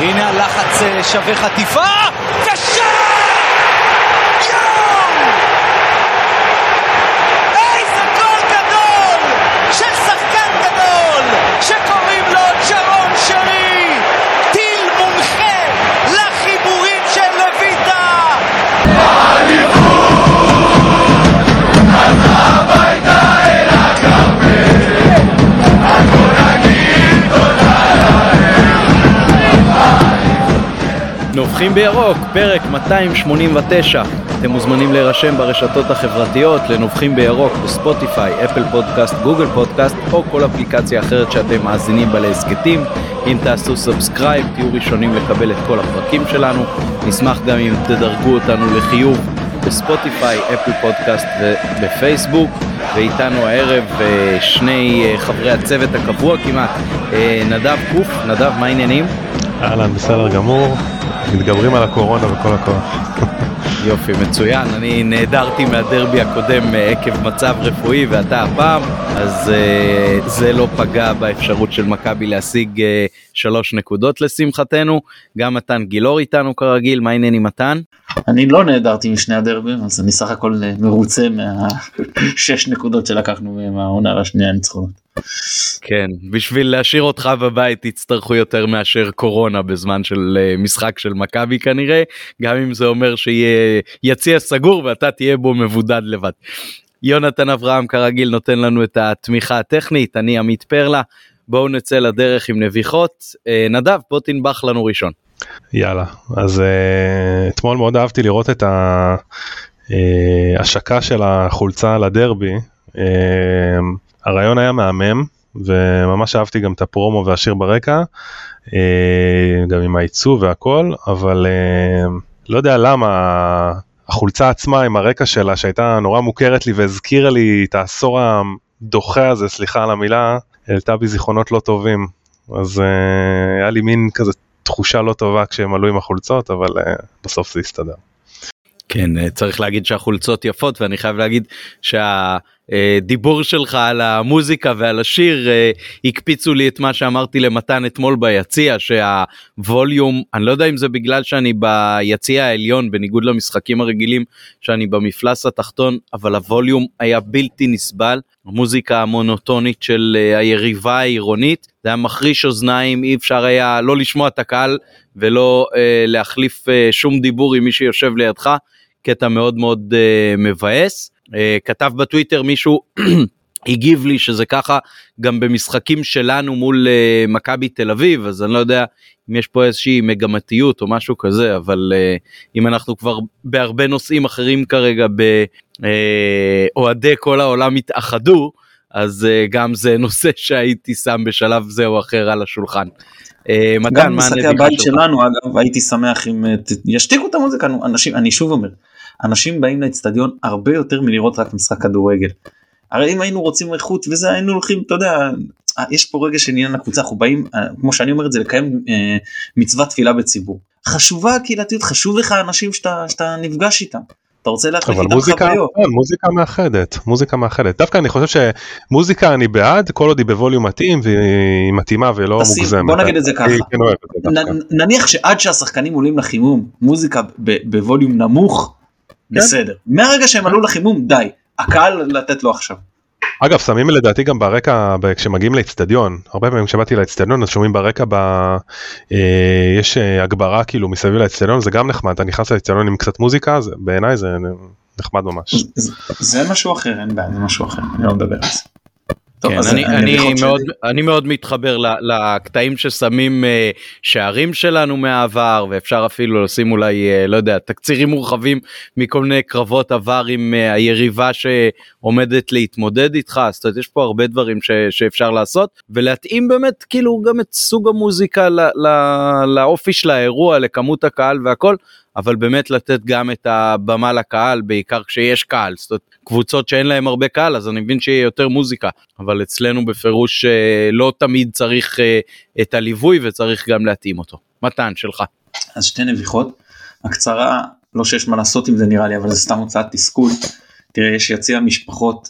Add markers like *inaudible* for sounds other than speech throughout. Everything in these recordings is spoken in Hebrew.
הנה הלחץ אה, שווה חטיפה, ושם! איזה גול גדול! של שחקן גדול! שקוראים נובחים בירוק, פרק 289. אתם מוזמנים להירשם ברשתות החברתיות לנובחים בירוק בספוטיפיי, אפל פודקאסט, גוגל פודקאסט או כל אפליקציה אחרת שאתם מאזינים בה להסכתים. אם תעשו subscribe תהיו ראשונים לקבל את כל הפרקים שלנו. נשמח גם אם תדרגו אותנו לחיוב בספוטיפיי, אפל פודקאסט ובפייסבוק. ואיתנו הערב אה, שני אה, חברי הצוות הקבוע כמעט, אה, נדב קוף, נדב מה העניינים? אהלן, בסדר גמור, מתגברים על הקורונה וכל הכוח. יופי, מצוין. אני נעדרתי מהדרבי הקודם אה, עקב מצב רפואי ואתה הפעם, אז uh, זה לא פגע באפשרות של מכבי להשיג uh, שלוש נקודות לשמחתנו. גם מתן גילאור איתנו כרגיל, מה העניין עם מתן? אני לא נעדרתי משני הדרבים אז אני סך הכל מרוצה מהשש *laughs* נקודות שלקחנו מהעונה השנייה ניצחונות. כן, בשביל להשאיר אותך בבית יצטרכו יותר מאשר קורונה בזמן של אה, משחק של מכבי כנראה, גם אם זה אומר שיהיה יציע סגור ואתה תהיה בו מבודד לבד. יונתן אברהם כרגיל נותן לנו את התמיכה הטכנית, אני עמית פרלה, בואו נצא לדרך עם נביחות. אה, נדב, בוא תנבח לנו ראשון. יאללה, אז uh, אתמול מאוד אהבתי לראות את ההשקה של החולצה לדרבי. Uh, הרעיון היה מהמם, וממש אהבתי גם את הפרומו והשיר ברקע, uh, גם עם העיצוב והכל, אבל uh, לא יודע למה החולצה עצמה עם הרקע שלה, שהייתה נורא מוכרת לי והזכירה לי את העשור הדוחה הזה, סליחה על המילה, העלתה בי זיכרונות לא טובים. אז uh, היה לי מין כזה תחושה לא טובה כשהם עלו עם החולצות, אבל בסוף זה הסתדר. כן, אה, צריך להגיד שהחולצות יפות ואני חייב להגיד שהדיבור שלך על המוזיקה ועל השיר אה, הקפיצו לי את מה שאמרתי למתן אתמול ביציע שהווליום, אני לא יודע אם זה בגלל שאני ביציע העליון בניגוד למשחקים הרגילים שאני במפלס התחתון, אבל הווליום היה בלתי נסבל, המוזיקה המונוטונית של היריבה העירונית, זה היה מחריש אוזניים, אי אפשר היה לא לשמוע את הקהל ולא אה, להחליף אה, שום דיבור עם מי שיושב לידך. קטע מאוד מאוד uh, מבאס. Uh, כתב בטוויטר מישהו *clears throat* הגיב לי שזה ככה גם במשחקים שלנו מול uh, מכבי תל אביב אז אני לא יודע אם יש פה איזושהי מגמתיות או משהו כזה אבל uh, אם אנחנו כבר בהרבה נושאים אחרים כרגע באוהדי uh, כל העולם התאחדו אז uh, גם זה *laughs* נושא שהייתי שם בשלב זה או אחר על השולחן. גם משחקי הבית שלנו אגב הייתי שמח אם ישתיקו את המוזיקה אנשים אני שוב אומר אנשים באים לאצטדיון הרבה יותר מלראות רק משחק כדורגל. הרי אם היינו רוצים איכות וזה היינו הולכים אתה יודע יש פה רגע של עניין הקבוצה אנחנו באים כמו שאני אומר את זה לקיים אה, מצוות תפילה בציבור. חשובה הקהילתיות חשוב לך אנשים שאתה, שאתה נפגש איתם. אתה רוצה להחליף איתם חוויות. כן, מוזיקה מאחדת, מוזיקה מאחדת. דווקא אני חושב שמוזיקה אני בעד כל עוד היא בווליום מתאים והיא מתאימה ולא תשים, מוגזמת. בוא נגיד את זה ככה. נ, נניח שעד שהשחקנים עולים לחימום מוזיקה בווליום נמוך בסדר. מהרגע שהם עלו לחימום די. הקהל לתת לו עכשיו. אגב שמים לדעתי גם ברקע כשמגיעים לאצטדיון הרבה פעמים כשבאתי לאצטדיון אז שומעים ברקע ב... אה, יש אה, הגברה כאילו מסביב לאצטדיון זה גם נחמד אתה נכנס לאצטדיון עם קצת מוזיקה זה בעיניי זה נחמד ממש. זה, זה משהו אחר אין בעיה זה משהו אחר אני לא מדבר על זה. טוב, כן, אני, אני, אני, מאוד, אני מאוד מתחבר לקטעים ששמים uh, שערים שלנו מהעבר ואפשר אפילו לשים אולי uh, לא יודע תקצירים מורחבים מכל מיני קרבות עבר עם uh, היריבה שעומדת להתמודד איתך. אז יש פה הרבה דברים ש, שאפשר לעשות ולהתאים באמת כאילו גם את סוג המוזיקה לא, לא, לאופי של האירוע לכמות הקהל והכל אבל באמת לתת גם את הבמה לקהל בעיקר כשיש קהל זאת אומרת קבוצות שאין להם הרבה קהל אז אני מבין שיהיה יותר מוזיקה אבל אצלנו בפירוש אה, לא תמיד צריך אה, את הליווי וצריך גם להתאים אותו. מתן שלך. אז שתי נביחות הקצרה לא שיש מה לעשות עם זה נראה לי אבל זה סתם הוצאת תסכול. תראה יש יציע משפחות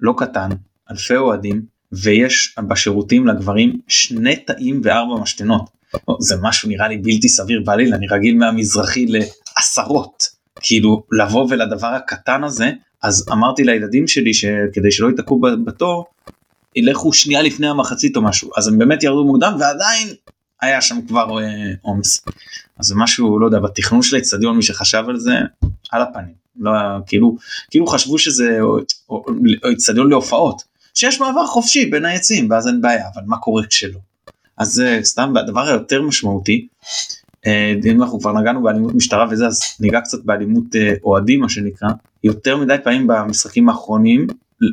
לא קטן אלפי אוהדים ויש בשירותים לגברים שני תאים וארבע משתנות. זה משהו נראה לי בלתי סביר בעליל אני רגיל מהמזרחי לעשרות כאילו לבוא ולדבר הקטן הזה אז אמרתי לילדים שלי שכדי שלא ייתקעו בתור ילכו שנייה לפני המחצית או משהו אז הם באמת ירדו מוקדם ועדיין היה שם כבר אה, עומס. אה, אז זה משהו לא יודע בתכנון של האצטדיון מי שחשב על זה על הפנים לא כאילו כאילו חשבו שזה אצטדיון להופעות שיש מעבר חופשי בין העצים ואז אין בעיה אבל מה קורה כשלא. אז זה סתם הדבר היותר משמעותי אה, אם אנחנו כבר נגענו באלימות משטרה וזה אז ניגע קצת באלימות אה, אוהדים מה שנקרא יותר מדי פעמים במשחקים האחרונים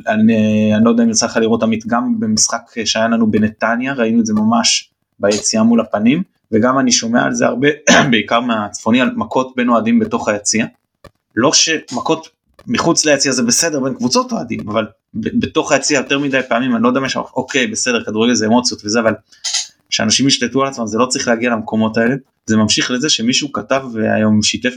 אני, אני לא יודע אם יצא לך לראות עמית גם במשחק שהיה לנו בנתניה ראינו את זה ממש ביציאה מול הפנים וגם אני שומע על זה הרבה *clears throat* בעיקר מהצפוני על מכות בין אוהדים בתוך היציע. לא שמכות מחוץ ליציע זה בסדר בין קבוצות אוהדים אבל בתוך היציע יותר מדי פעמים אני לא יודע מה שאומר אוקיי בסדר כדורגל זה אמוציות וזה אבל שאנשים ישלטו על עצמם זה לא צריך להגיע למקומות האלה זה ממשיך לזה שמישהו כתב והיום שיתף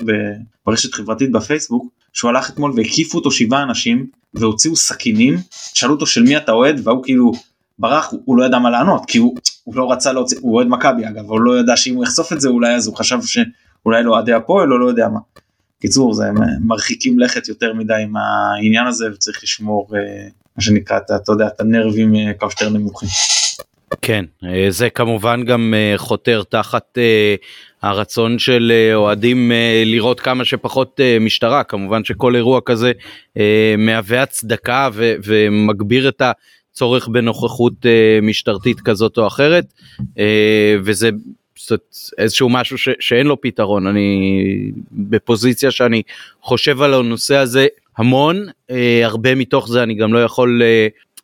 ברשת חברתית בפייסבוק שהוא הלך אתמול והקיפו אותו שבעה אנשים והוציאו סכינים שאלו אותו של מי אתה אוהד והוא כאילו ברח הוא, לא ידע מה לענות כי הוא, הוא לא רצה להוציא הוא אוהד מכבי אגב הוא לא ידע שאם הוא יחשוף את זה אולי אז הוא חשב שאולי לא אוהדי הפועל או לא יודע מה. קיצור זה מרחיקים לכת יותר מדי עם העניין הזה וצריך לשמור אה, מה שנקרא אתה יודע את הנרבים אה, כמה שיותר נמוכים. כן, אה, זה כמובן גם אה, חותר תחת אה, הרצון של אוהדים לראות כמה שפחות משטרה, כמובן שכל אירוע כזה מהווה הצדקה ומגביר את הצורך בנוכחות משטרתית כזאת או אחרת, וזה איזשהו משהו ש, שאין לו פתרון. אני בפוזיציה שאני חושב על הנושא הזה המון הרבה מתוך זה אני גם לא יכול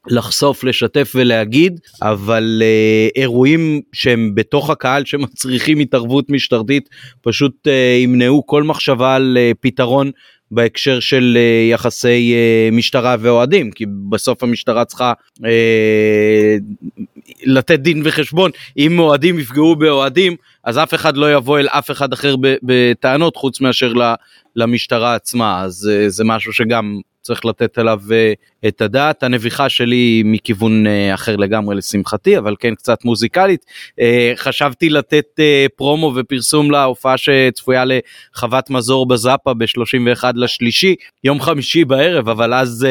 לחשוף, לשתף ולהגיד, אבל uh, אירועים שהם בתוך הקהל שמצריכים התערבות משטרתית פשוט uh, ימנעו כל מחשבה על uh, פתרון בהקשר של uh, יחסי uh, משטרה ואוהדים, כי בסוף המשטרה צריכה uh, לתת דין וחשבון, אם אוהדים יפגעו באוהדים, אז אף אחד לא יבוא אל אף אחד אחר בטענות חוץ מאשר למשטרה עצמה, אז uh, זה משהו שגם צריך לתת עליו אה, את הדעת. הנביכה שלי היא מכיוון אה, אחר לגמרי לשמחתי, אבל כן קצת מוזיקלית. אה, חשבתי לתת פרומו ופרסום להופעה שצפויה לחוות מזור בזאפה ב-31 לשלישי, יום חמישי בערב, אבל אז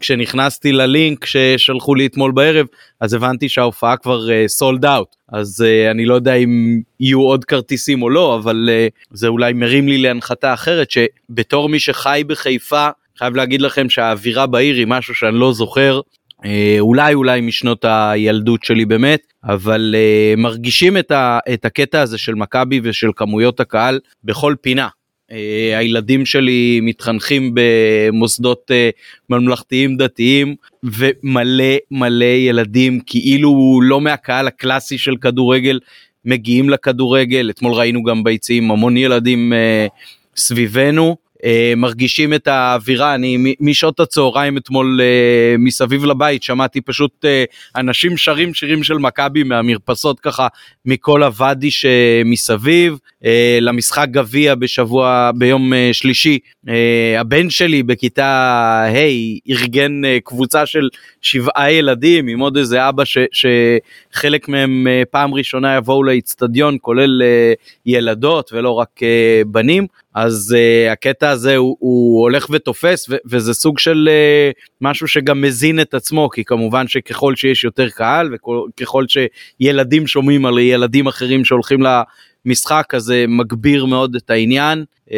כשנכנסתי ללינק ששלחו לי אתמול בערב, אז הבנתי שההופעה כבר סולד אאוט. אז uh, אני לא יודע אם יהיו עוד כרטיסים או לא, אבל uh, זה אולי מרים לי להנחתה אחרת, שבתור מי שחי בחיפה חייב להגיד לכם שהאווירה בעיר היא משהו שאני לא זוכר. אה, אולי אולי משנות הילדות שלי באמת אבל אה, מרגישים את, ה, את הקטע הזה של מכבי ושל כמויות הקהל בכל פינה. אה, הילדים שלי מתחנכים במוסדות ממלכתיים דתיים ומלא מלא ילדים כאילו לא מהקהל הקלאסי של כדורגל מגיעים לכדורגל. אתמול ראינו גם ביציעים המון ילדים סביבנו אה, מרגישים את האווירה. אני משעות הצהריים אתמול אה, מסביב לבית שמעתי פשוט אה, אנשים שרים שירים של מכבי מהמרפסות ככה מכל הוואדי שמסביב למשחק גביע בשבוע ביום אה, שלישי. אה, הבן שלי בכיתה ה' hey, ארגן אה, קבוצה של שבעה ילדים עם עוד איזה אבא ש, שחלק מהם אה, פעם ראשונה יבואו לאיצטדיון כולל אה, ילדות ולא רק אה, בנים. אז הקטע הזה הוא, הוא הולך ותופס ו- וזה סוג של משהו שגם מזין את עצמו כי כמובן שככל שיש יותר קהל וככל שילדים שומעים על ילדים אחרים שהולכים למשחק אז מגביר מאוד את העניין uh,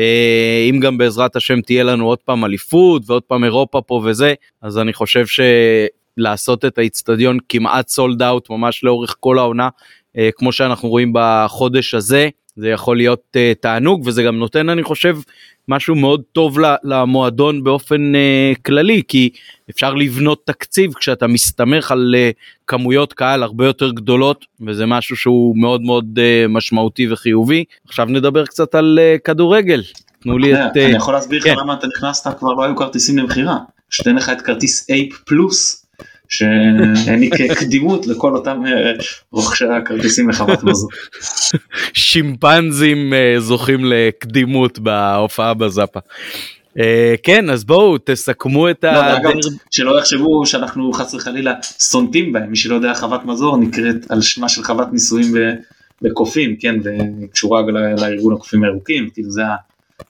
אם גם בעזרת השם תהיה לנו עוד פעם אליפות ועוד פעם אירופה פה וזה אז אני חושב שלעשות את האיצטדיון כמעט סולד אאוט ממש לאורך כל העונה uh, כמו שאנחנו רואים בחודש הזה. זה יכול להיות uh, תענוג וזה גם נותן אני חושב משהו מאוד טוב למועדון באופן uh, כללי כי אפשר לבנות תקציב כשאתה מסתמך על uh, כמויות קהל הרבה יותר גדולות וזה משהו שהוא מאוד מאוד uh, משמעותי וחיובי. עכשיו נדבר קצת על uh, כדורגל. תנו לי את... אני יכול להסביר לך כן. למה אתה נכנסת כבר לא היו כרטיסים למכירה. שתן לך את כרטיס אייפ פלוס שהעניק קדימות לכל אותם אה, רוכשי הכרטיסים לחוות מזון. שימפנזים אה, זוכים לקדימות בהופעה בזאפה. Uh, כן אז בואו תסכמו את לא, ה... אגב, שלא יחשבו שאנחנו חס וחלילה סונטים בהם מי שלא יודע חוות מזור נקראת על שמה של חוות נישואים בקופים כן וקשורה לארגון הקופים הירוקים כאילו זה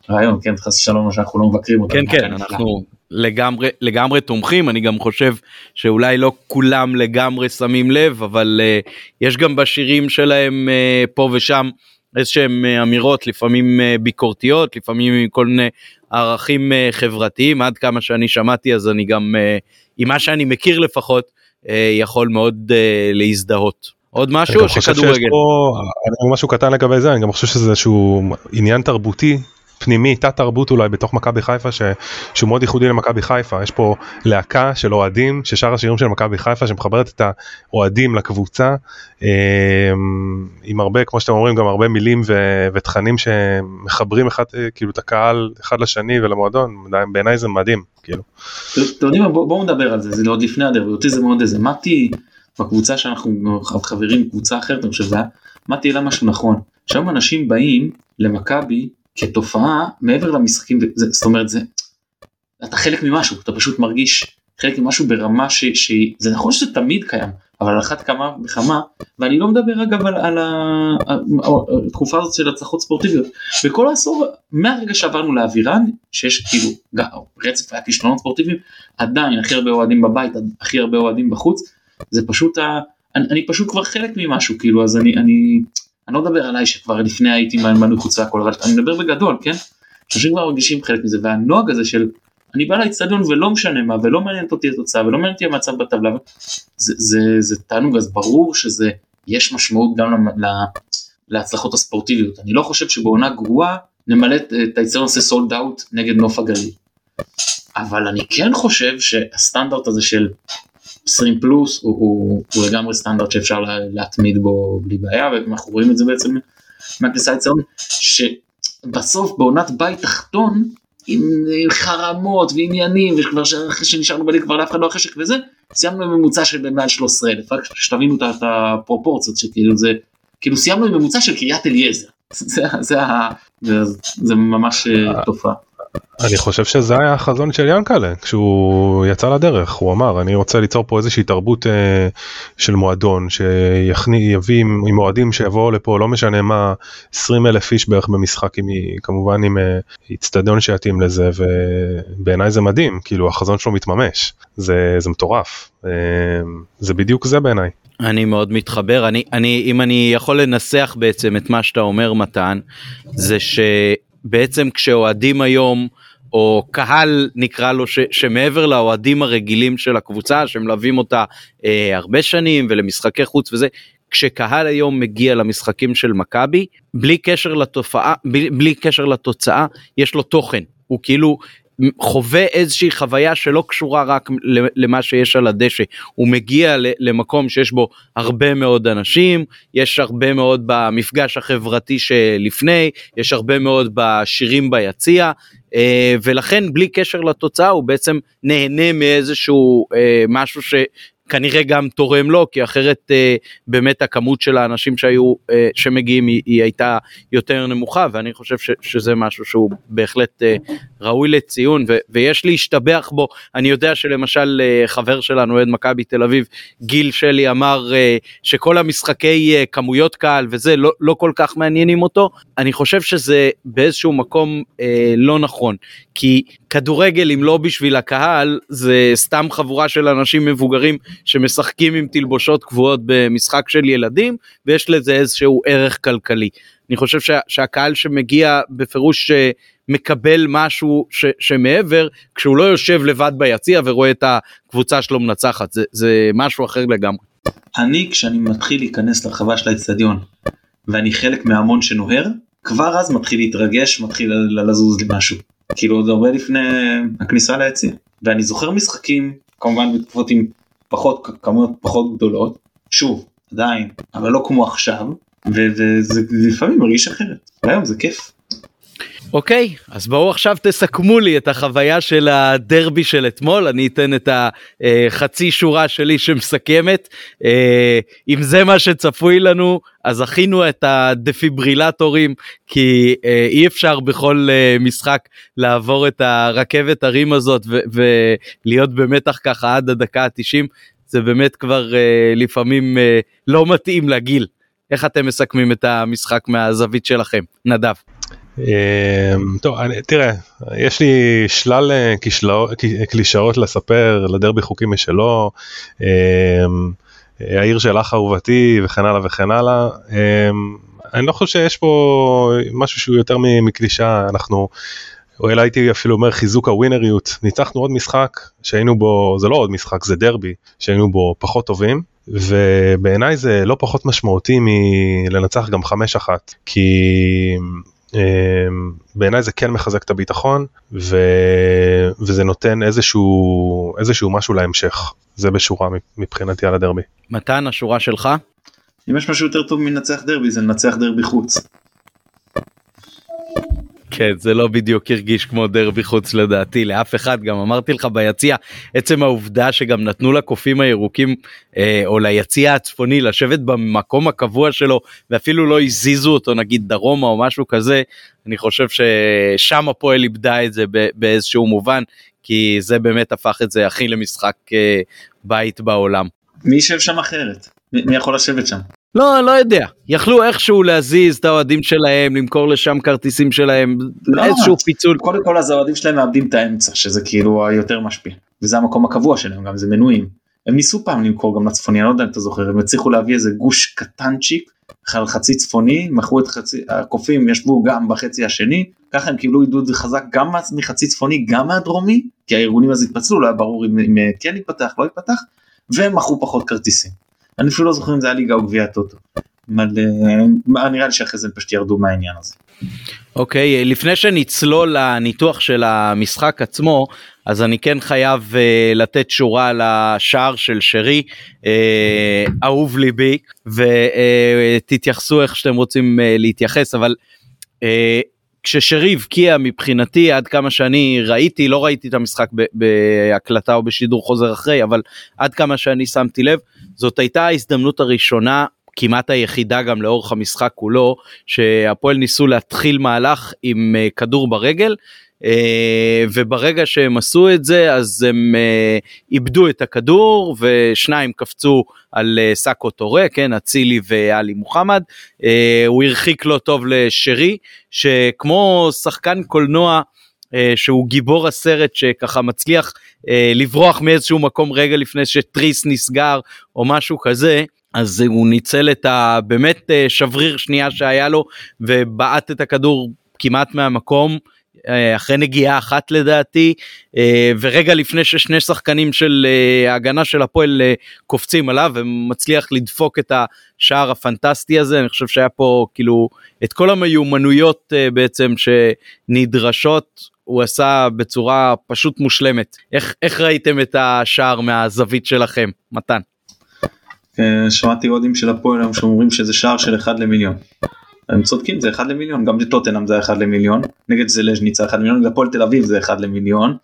הרעיון כן חס ושלום שאנחנו לא מבקרים אותם. כן כן אנחנו לגמרי לגמרי תומכים אני גם חושב שאולי לא כולם לגמרי שמים לב אבל uh, יש גם בשירים שלהם uh, פה ושם איזשהם uh, אמירות לפעמים uh, ביקורתיות לפעמים עם כל מיני ערכים uh, חברתיים עד כמה שאני שמעתי אז אני גם uh, עם מה שאני מכיר לפחות uh, יכול מאוד uh, להזדהות. עוד משהו או שכדורגל? פה, משהו קטן לגבי זה אני גם חושב שזה איזשהו עניין תרבותי פנימי, תת תרבות אולי בתוך מכבי חיפה ש... שהוא מאוד ייחודי למכבי חיפה, יש פה להקה של אוהדים ששר השירים של מכבי חיפה שמחברת את האוהדים לקבוצה. אמ, עם הרבה, כמו שאתם אומרים, גם הרבה מילים ו... ותכנים שמחברים אחד, כאילו את הקהל אחד לשני ולמועדון, בעיניי זה מדהים, כאילו. אתם יודעים מה, בואו נדבר על זה, זה עוד לפני הדרבי, אותי זה מאוד איזה, מתי בקבוצה שאנחנו חברים, קבוצה אחרת, אני חושב שזה היה, מתי אלא משהו נכון, שם אנשים באים למכבי כתופעה מעבר למשחקים זה, זאת אומרת זה אתה חלק ממשהו אתה פשוט מרגיש חלק ממשהו ברמה ש, שזה נכון שזה תמיד קיים אבל על אחת כמה וכמה ואני לא מדבר אגב על, על התקופה הזאת של הצלחות ספורטיביות. בכל העשור מהרגע שעברנו לאווירן שיש כאילו רצף היה כישלונות ספורטיביים עדיין הכי הרבה אוהדים בבית הכי הרבה אוהדים בחוץ זה פשוט ה... אני, אני פשוט כבר חלק ממשהו כאילו אז אני אני אני לא מדבר עליי שכבר לפני הייתי מנוי חוץ והכל אבל אני מדבר בגדול כן. אנשים כבר מרגישים חלק מזה והנוהג הזה של אני בא לאצטדיון ולא משנה מה ולא מעניינת אותי התוצאה ולא מעניין אותי המצב בטבלה זה, זה, זה תענוג אז ברור שזה יש משמעות גם לה, להצלחות הספורטיביות אני לא חושב שבעונה גרועה נמלא את האצטדיון עושה סולד אאוט נגד נוף הגליל. אבל אני כן חושב שהסטנדרט הזה של 20 פלוס הוא, הוא, הוא לגמרי סטנדרט שאפשר לה, להתמיד בו בלי בעיה ואנחנו רואים את זה בעצם מהכניסה לציון שבסוף בעונת בית תחתון עם חרמות ועניינים וכבר אחרי שנשארנו בליג כבר לאף אחד לא החשק וזה סיימנו עם ממוצע של מעל 13 אלף רק שתבינו את הפרופורציות שכאילו זה כאילו סיימנו עם ממוצע של קריית אליעזר *laughs* זה, זה, זה, זה ממש אה, תופעה. אני חושב שזה היה החזון של ינקלה כשהוא יצא לדרך. הוא אמר אני רוצה ליצור פה איזושהי תרבות אה, של מועדון שיביא עם, עם אוהדים שיבואו לפה לא משנה מה 20 אלף איש בערך במשחק עם כמובן עם איצטדיון אה, שיתאים לזה ובעיניי זה מדהים כאילו החזון שלו מתממש. זה זה מטורף. אה, זה בדיוק זה בעיניי. אני מאוד מתחבר. אני אני אם אני יכול לנסח בעצם את מה שאתה אומר מתן זה ש... בעצם כשאוהדים היום או קהל נקרא לו ש, שמעבר לאוהדים הרגילים של הקבוצה שמלווים אותה אה, הרבה שנים ולמשחקי חוץ וזה כשקהל היום מגיע למשחקים של מכבי בלי קשר לתופעה בלי, בלי קשר לתוצאה יש לו תוכן. הוא כאילו חווה איזושהי חוויה שלא קשורה רק למה שיש על הדשא הוא מגיע למקום שיש בו הרבה מאוד אנשים יש הרבה מאוד במפגש החברתי שלפני יש הרבה מאוד בשירים ביציע אה, ולכן בלי קשר לתוצאה הוא בעצם נהנה מאיזשהו אה, משהו. כנראה גם תורם לו כי אחרת אה, באמת הכמות של האנשים שהיו אה, שמגיעים היא, היא הייתה יותר נמוכה ואני חושב ש, שזה משהו שהוא בהחלט אה, ראוי לציון ו, ויש להשתבח בו. אני יודע שלמשל חבר שלנו אוהד מכבי תל אביב גיל שלי אמר שכל המשחקי כמויות קהל וזה לא, לא כל כך מעניינים אותו. אני חושב שזה באיזשהו מקום אה, לא נכון כי כדורגל אם לא בשביל הקהל זה סתם חבורה של אנשים מבוגרים שמשחקים עם תלבושות קבועות במשחק של ילדים ויש לזה איזשהו ערך כלכלי. אני חושב שה, שהקהל שמגיע בפירוש אה, מקבל משהו ש, שמעבר כשהוא לא יושב לבד ביציע ורואה את הקבוצה שלו מנצחת זה, זה משהו אחר לגמרי. אני כשאני מתחיל להיכנס לרחבה של האצטדיון ואני חלק מהמון שנוהר כבר אז מתחיל להתרגש מתחיל לזוז לי משהו כאילו עוד הרבה לפני הכניסה ליציע ואני זוכר משחקים כמובן בתקופות עם פחות כמויות פחות גדולות שוב עדיין אבל לא כמו עכשיו וזה לפעמים מרגיש אחרת והיום זה כיף. אוקיי אז בואו עכשיו תסכמו לי את החוויה של הדרבי של אתמול אני אתן את החצי שורה שלי שמסכמת אה, אם זה מה שצפוי לנו אז הכינו את הדפיברילטורים כי אה, אי אפשר בכל אה, משחק לעבור את הרכבת הרים הזאת ולהיות במתח ככה עד הדקה ה-90 זה באמת כבר לפעמים לא מתאים לגיל. איך אתם מסכמים את המשחק מהזווית שלכם? נדב. אמ, טוב, אני, תראה, יש לי שלל אה, קלישאות לספר, לדרבי חוקים משלו, אמ, העיר של אח אהובתי וכן הלאה וכן הלאה. אמ, אני לא חושב שיש פה משהו שהוא יותר מקלישה, אנחנו, או אלא הייתי אפילו אומר חיזוק הווינריות, ניצחנו עוד משחק שהיינו בו, זה לא עוד משחק, זה דרבי, שהיינו בו פחות טובים, ובעיניי זה לא פחות משמעותי מלנצח גם 5-1, כי בעיניי זה כן מחזק את הביטחון ו... וזה נותן איזשהו איזשהו משהו להמשך זה בשורה מבחינתי על הדרבי. מתן השורה שלך? אם יש משהו יותר טוב מנצח דרבי זה לנצח דרבי חוץ. כן זה לא בדיוק הרגיש כמו דרבי חוץ לדעתי לאף אחד גם אמרתי לך ביציע עצם העובדה שגם נתנו לקופים הירוקים אה, או ליציע הצפוני לשבת במקום הקבוע שלו ואפילו לא הזיזו אותו נגיד דרומה או משהו כזה אני חושב ששם הפועל איבדה את זה באיזשהו מובן כי זה באמת הפך את זה הכי למשחק אה, בית בעולם. מי יושב שם אחרת? מי יכול לשבת שם? לא, לא יודע, יכלו איכשהו להזיז את האוהדים שלהם, למכור לשם כרטיסים שלהם, לא, איזשהו פיצול. קודם כל אז האוהדים שלהם מאבדים את האמצע, שזה כאילו היותר משפיע, וזה המקום הקבוע שלהם, גם זה מנויים. הם ניסו פעם למכור גם לצפוני, אני לא יודע אם אתה זוכר, הם הצליחו להביא איזה גוש קטנצ'יק, על חצי צפוני, מכרו את חצי, הקופים ישבו גם בחצי השני, ככה הם קיבלו עידוד חזק גם מחצי צפוני, גם מהדרומי, כי הארגונים אז התפצלו, לא היה ברור אם, אם כן ייפתח, לא ייפתח, והם מכרו פחות כרטיסים. אני אפילו לא זוכר אם זה היה ליגה או גביע הטוטו. אה, נראה לי שאחרי זה הם פשוט ירדו מהעניין הזה. אוקיי okay, לפני שנצלול לניתוח של המשחק עצמו אז אני כן חייב uh, לתת שורה לשער של שרי uh, אהוב ליבי ותתייחסו uh, איך שאתם רוצים uh, להתייחס אבל uh, כששרי הבקיע מבחינתי עד כמה שאני ראיתי לא ראיתי את המשחק בהקלטה או בשידור חוזר אחרי אבל עד כמה שאני שמתי לב זאת הייתה ההזדמנות הראשונה כמעט היחידה גם לאורך המשחק כולו שהפועל ניסו להתחיל מהלך עם uh, כדור ברגל וברגע שהם עשו את זה אז הם uh, איבדו את הכדור ושניים קפצו על uh, סאקו טורה כן אצילי ואלי מוחמד הוא הרחיק לא טוב לשרי שכמו שחקן קולנוע. שהוא גיבור הסרט שככה מצליח לברוח מאיזשהו מקום רגע לפני שטריס נסגר או משהו כזה אז הוא ניצל את הבאמת אה, שבריר שנייה שהיה לו ובעט את הכדור כמעט מהמקום אה, אחרי נגיעה אחת לדעתי אה, ורגע לפני ששני שחקנים של ההגנה של הפועל קופצים עליו ומצליח לדפוק את השער הפנטסטי הזה אני חושב שהיה פה כאילו את כל המיומנויות בעצם שנדרשות הוא עשה בצורה פשוט מושלמת איך איך ראיתם את השער מהזווית שלכם מתן. אה, שמעתי אוהדים של הפועל היום שאומרים שזה שער של 1 למיליון. הם צודקים זה 1 למיליון גם לטוטנאם זה 1 למיליון נגד זלז'ניצה 1 למיליון לפועל תל אביב זה 1 למיליון.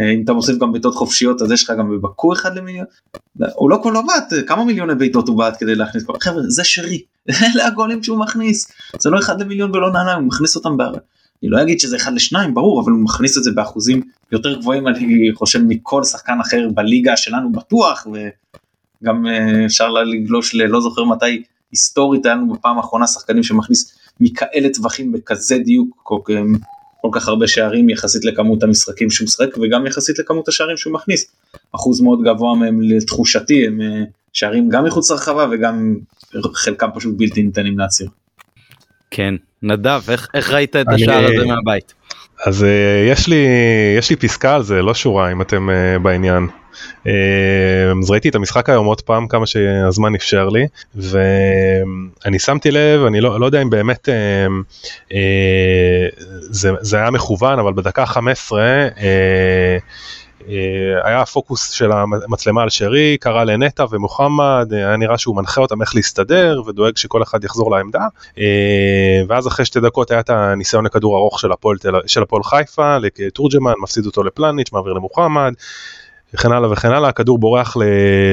אה, אם אתה מוסיף גם בעיטות חופשיות אז יש לך גם בבקו 1 למיליון. הוא לא כל הבעט כמה מיליוני בעיטות הוא בעט כדי להכניס חבר'ה זה שרי *laughs* אלה הגולים שהוא מכניס זה לא 1 למיליון ולא נענה הוא מכניס אותם בהר. אני לא אגיד שזה 1 ל-2 ברור אבל הוא מכניס את זה באחוזים יותר גבוהים אני חושב מכל שחקן אחר בליגה שלנו בטוח. גם אה, אפשר לגלוש ללא זוכר מתי היסטורית היה לנו בפעם האחרונה שחקנים שמכניס מכאלה טווחים בכזה דיוק כל, כל כך הרבה שערים יחסית לכמות המשחקים שהוא משחק וגם יחסית לכמות השערים שהוא מכניס. אחוז מאוד גבוה מהם לתחושתי הם אה, שערים גם מחוץ לרחבה וגם חלקם פשוט בלתי ניתנים להצהיר. כן נדב איך, איך ראית את השער הזה מהבית? אז uh, יש לי יש לי פסקה על זה לא שורה אם אתם uh, בעניין. Uh, אז ראיתי את המשחק היום עוד פעם כמה שהזמן אפשר לי ואני שמתי לב אני לא, לא יודע אם באמת uh, uh, זה, זה היה מכוון אבל בדקה 15 uh, אה, היה הפוקוס של המצלמה על שרי, קרא לנטע ומוחמד, אה, היה נראה שהוא מנחה אותם איך להסתדר ודואג שכל אחד יחזור לעמדה. אה, ואז אחרי שתי דקות היה את הניסיון לכדור ארוך של הפועל חיפה, לתורג'מן, מפסיד אותו לפלניץ', מעביר למוחמד. וכן הלאה וכן הלאה, הכדור בורח ל,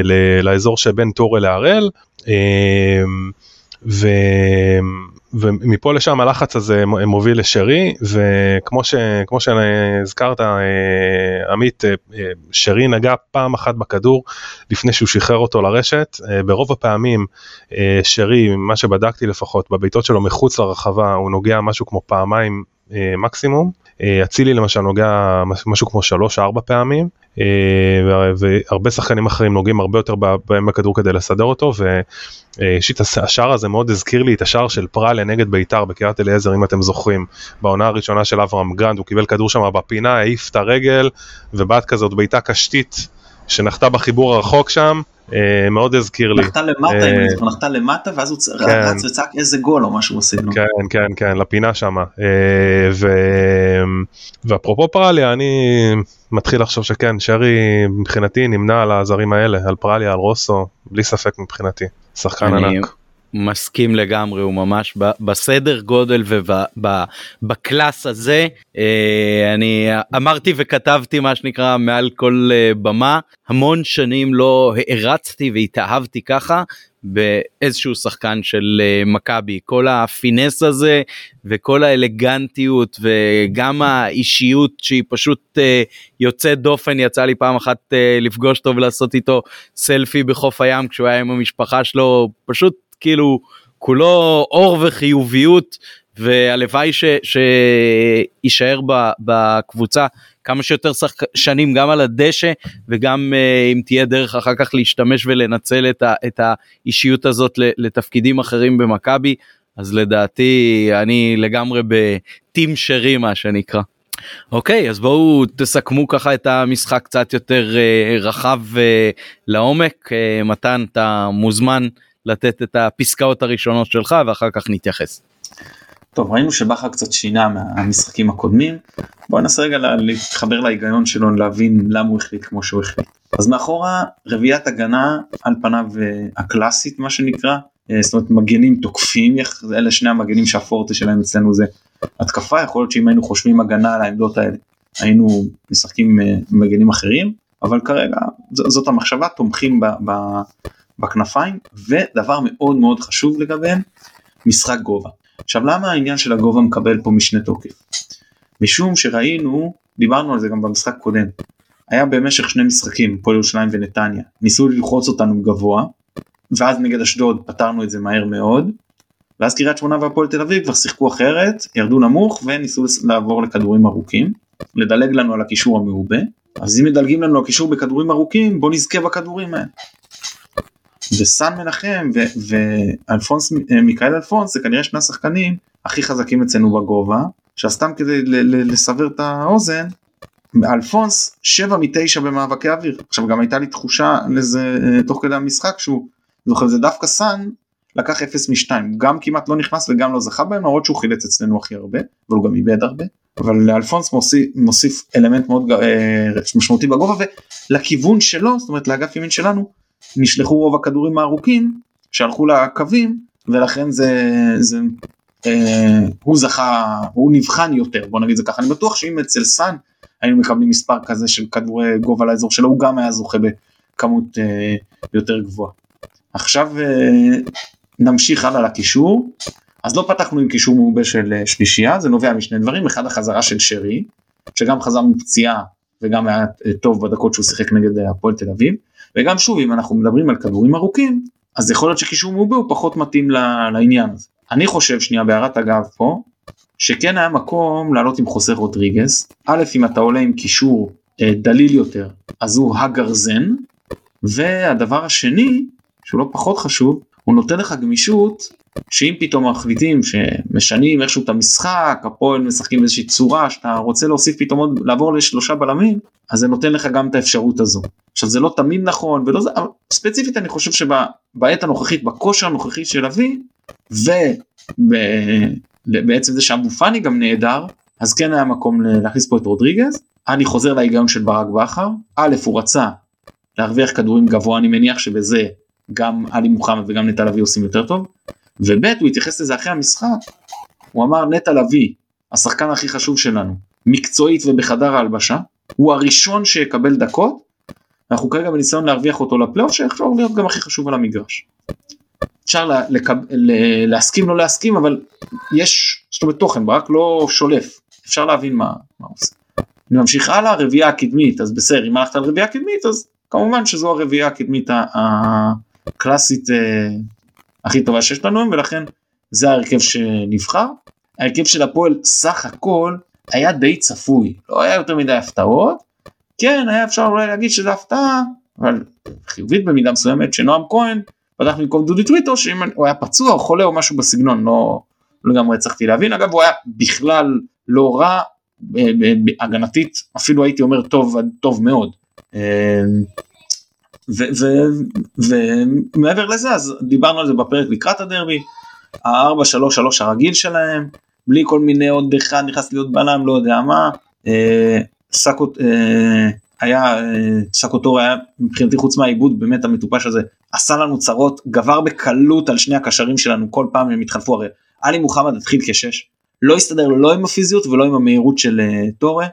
ל, לאזור שבין טורה להראל. ו... ומפה לשם הלחץ הזה מוביל לשרי וכמו ש... שהזכרת אה, עמית אה, שרי נגע פעם אחת בכדור לפני שהוא שחרר אותו לרשת ברוב הפעמים שרי מה שבדקתי לפחות בביתות שלו מחוץ לרחבה הוא נוגע משהו כמו פעמיים מקסימום אצילי למשל נוגע משהו כמו 3-4 פעמים והרבה שחקנים אחרים נוגעים הרבה יותר בהם בכדור כדי לסדר אותו ואישית השער הזה מאוד הזכיר לי את השער של פראלה נגד בית"ר בקריית אליעזר אם אתם זוכרים. בעונה הראשונה של אברהם גרנט הוא קיבל כדור שם בפינה העיף את הרגל ובעט כזאת בעיטה קשתית שנחתה בחיבור הרחוק שם. אה, מאוד הזכיר לי. נחתה למטה, אם אני זוכר, נחתה למטה ואז הוא כן. רץ וצעק איזה גול או משהו עושים לו. כן, כן, כן, לפינה שמה. אה, ואפרופו פרליה, אני מתחיל לחשוב שכן, שרי מבחינתי נמנה על הזרים האלה, על פרליה, על רוסו, בלי ספק מבחינתי. שחקן ענק. מסכים לגמרי הוא ממש בסדר גודל ובקלאס הזה. אה, אני אמרתי וכתבתי מה שנקרא מעל כל אה, במה. המון שנים לא הערצתי והתאהבתי ככה באיזשהו שחקן של אה, מכבי. כל ה finesse הזה וכל האלגנטיות וגם האישיות שהיא פשוט יוצאת דופן. יצא לי פעם אחת לפגוש אותו ולעשות איתו סלפי בחוף הים כשהוא היה עם המשפחה שלו. פשוט כאילו כולו אור וחיוביות והלוואי שיישאר בקבוצה כמה שיותר. שנים גם על הדשא וגם uh, אם תהיה דרך אחר כך להשתמש ולנצל את, ה, את האישיות הזאת לתפקידים אחרים במכבי אז לדעתי אני לגמרי בטים שרי מה שנקרא. אוקיי אז בואו תסכמו ככה את המשחק קצת יותר uh, רחב uh, לעומק uh, מתן אתה מוזמן לתת את הפסקאות הראשונות שלך ואחר כך נתייחס. טוב ראינו שבכר קצת שינה מהמשחקים הקודמים בוא ננסה רגע להתחבר להיגיון שלו להבין למה הוא החליט כמו שהוא החליט. אז מאחורה רביעיית הגנה על פניו אה, הקלאסית מה שנקרא אה, זאת אומרת מגנים תוקפים אלה שני המגנים שהפורטה שלהם אצלנו זה התקפה יכול להיות שאם היינו חושבים הגנה על העמדות האלה היינו משחקים אה, מגנים אחרים אבל כרגע זאת המחשבה תומכים ב, ב, בכנפיים ודבר מאוד מאוד חשוב לגביהם משחק גובה. עכשיו למה העניין של הגובה מקבל פה משנה תוקף? משום שראינו דיברנו על זה גם במשחק קודם היה במשך שני משחקים פועל ירושלים ונתניה ניסו ללחוץ אותנו גבוה ואז נגד אשדוד פתרנו את זה מהר מאוד ואז קריית שמונה והפועל תל אביב כבר שיחקו אחרת ירדו נמוך וניסו לעבור לכדורים ארוכים לדלג לנו על הקישור המעובה אז אם מדלגים לנו הקישור בכדורים ארוכים בוא נזכה בכדורים האלה וסן מנחם ואלפונס אה, מיכאל אלפונס זה כנראה שני השחקנים הכי חזקים אצלנו בגובה שסתם כדי לסבר את האוזן אלפונס 7 מ-9 במאבקי אוויר. עכשיו גם הייתה לי תחושה לזה אה, תוך כדי המשחק שהוא זוכר זה דווקא סאן לקח 0 מ-2 גם כמעט לא נכנס וגם לא זכה בהם למרות שהוא חילץ אצלנו הכי הרבה אבל הוא גם איבד הרבה. אבל לאלפונס מוסיף, מוסיף אלמנט מאוד אה, משמעותי בגובה ולכיוון שלו זאת אומרת לאגף ימין שלנו נשלחו רוב הכדורים הארוכים שהלכו לקווים ולכן זה, זה אה, הוא זכה הוא נבחן יותר בוא נגיד זה ככה. אני בטוח שאם אצל סאן היינו מקבלים מספר כזה של כדורי גובה לאזור שלו הוא גם היה זוכה בכמות אה, יותר גבוהה. עכשיו אה, נמשיך הלאה לקישור. אז לא פתחנו עם קישור מעובה של אה, שלישייה זה נובע משני דברים. אחד החזרה של שרי שגם חזר מפציעה וגם היה אה, טוב בדקות שהוא שיחק נגד אה, הפועל תל אביב וגם שוב אם אנחנו מדברים על כדורים ארוכים אז יכול להיות שקישור מעובה הוא פחות מתאים לעניין הזה. אני חושב שנייה בהערת אגב פה שכן היה מקום לעלות עם חוסר רודריגס א' אם אתה עולה עם קישור אה, דליל יותר אז הוא הגרזן והדבר השני שהוא לא פחות חשוב הוא נותן לך גמישות שאם פתאום מחליטים שמשנים איכשהו את המשחק הפועל משחקים באיזושהי צורה שאתה רוצה להוסיף פתאום עוד לעבור לשלושה בלמים אז זה נותן לך גם את האפשרות הזו. עכשיו זה לא תמיד נכון ולא זה אבל ספציפית אני חושב שבעת הנוכחית בכושר הנוכחי של אבי ובעצם זה שאבו פאני גם נהדר אז כן היה מקום להכניס פה את רודריגז. אני חוזר להיגיון של ברק בכר. א' הוא רצה להרוויח כדורים גבוה אני מניח שבזה גם עלי מוחמד וגם נטע לביא עושים יותר טוב וב' הוא התייחס לזה אחרי המשחק הוא אמר נטע לביא השחקן הכי חשוב שלנו מקצועית ובחדר ההלבשה הוא הראשון שיקבל דקות אנחנו כרגע בניסיון להרוויח אותו לפלייאוף שיחזור להיות גם הכי חשוב על המגרש. אפשר לה, לקב, לה, להסכים לא להסכים אבל יש זאת אומרת תוכן רק לא שולף אפשר להבין מה, מה עושה. אני ממשיך הלאה רביעייה הקדמית אז בסדר אם הלכת על רביעייה קדמית אז כמובן שזו הרביעייה הקדמית הקלאסית אה, הכי טובה שיש לנו ולכן זה ההרכב שנבחר. ההרכב של הפועל סך הכל היה די צפוי לא היה יותר מדי הפתעות כן היה אפשר אולי להגיד שזה הפתעה אבל חיובית במידה מסוימת שנועם כהן פתח במקום דודי טוויטו שאם הוא היה פצוע או חולה או משהו בסגנון לא לגמרי לא הצלחתי להבין אגב הוא היה בכלל לא רע הגנתית אפילו הייתי אומר טוב טוב מאוד. ומעבר לזה אז דיברנו על זה בפרק לקראת הדרבי ה-4-3-3 הרגיל שלהם בלי כל מיני עוד אחד נכנס להיות בלם לא יודע מה. אה, סאקות אה, היה סאקוטור היה מבחינתי חוץ מהעיבוד באמת המטופש הזה עשה לנו צרות גבר בקלות על שני הקשרים שלנו כל פעם הם התחלפו הרי עלי מוחמד התחיל כשש לא הסתדר לא עם הפיזיות ולא עם המהירות של uh, טורה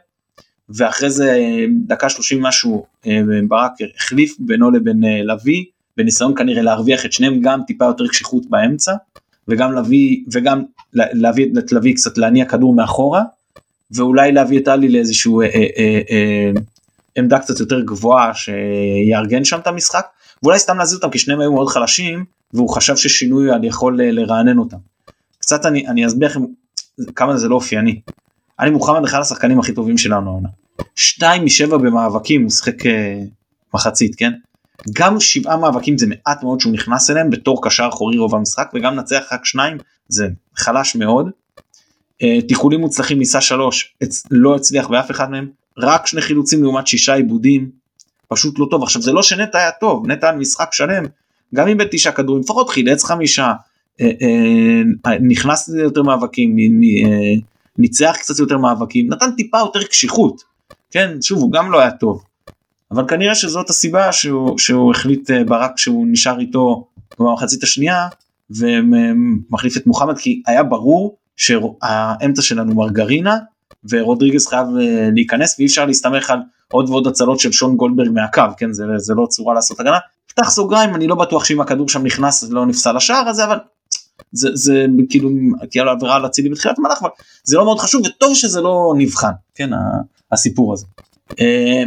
ואחרי זה דקה 30 משהו uh, ברק החליף בינו לבין uh, לביא בניסיון כנראה להרוויח את שניהם גם טיפה יותר קשיחות באמצע וגם לביא וגם להביא את לביא קצת להניע כדור מאחורה ואולי להביא את עלי לאיזשהו אה, אה, אה, עמדה קצת יותר גבוהה שיארגן שם את המשחק ואולי סתם להזיז אותם כי שניהם היו מאוד חלשים והוא חשב ששינוי יכול לרענן אותם. קצת אני, אני אסביר לכם כמה זה לא אופייני. אני מוחמד אחד השחקנים הכי טובים שלנו העונה. שתיים משבע במאבקים הוא שיחק מחצית כן. גם שבעה מאבקים זה מעט מאוד שהוא נכנס אליהם בתור קשר אחורי רוב המשחק וגם נצח רק שניים זה חלש מאוד. תיקולים מוצלחים ניסה שלוש לא הצליח באף אחד מהם רק שני חילוצים לעומת שישה עיבודים פשוט לא טוב עכשיו זה לא שנטע היה טוב נטע על משחק שלם גם אם בתשעה כדורים לפחות חילץ חמישה אה, אה, נכנס ליותר מאבקים אה, ניצח קצת יותר מאבקים נתן טיפה יותר קשיחות כן שוב הוא גם לא היה טוב אבל כנראה שזאת הסיבה שהוא, שהוא החליט ברק שהוא נשאר איתו במחצית השנייה ומחליף את מוחמד כי היה ברור שהאמצע שלנו מרגרינה ורודריגז חייב אה, להיכנס ואי אפשר להסתמך על עוד ועוד הצלות של שון גולדברג מהקו כן זה, זה לא צורה לעשות הגנה. פתח סוגריים אני לא בטוח שאם הכדור שם נכנס לא נפסל השער הזה אבל זה, זה כאילו כאילו עבירה על אצילי בתחילת המהלך אבל זה לא מאוד חשוב וטוב שזה לא נבחן כן הסיפור הזה. אה,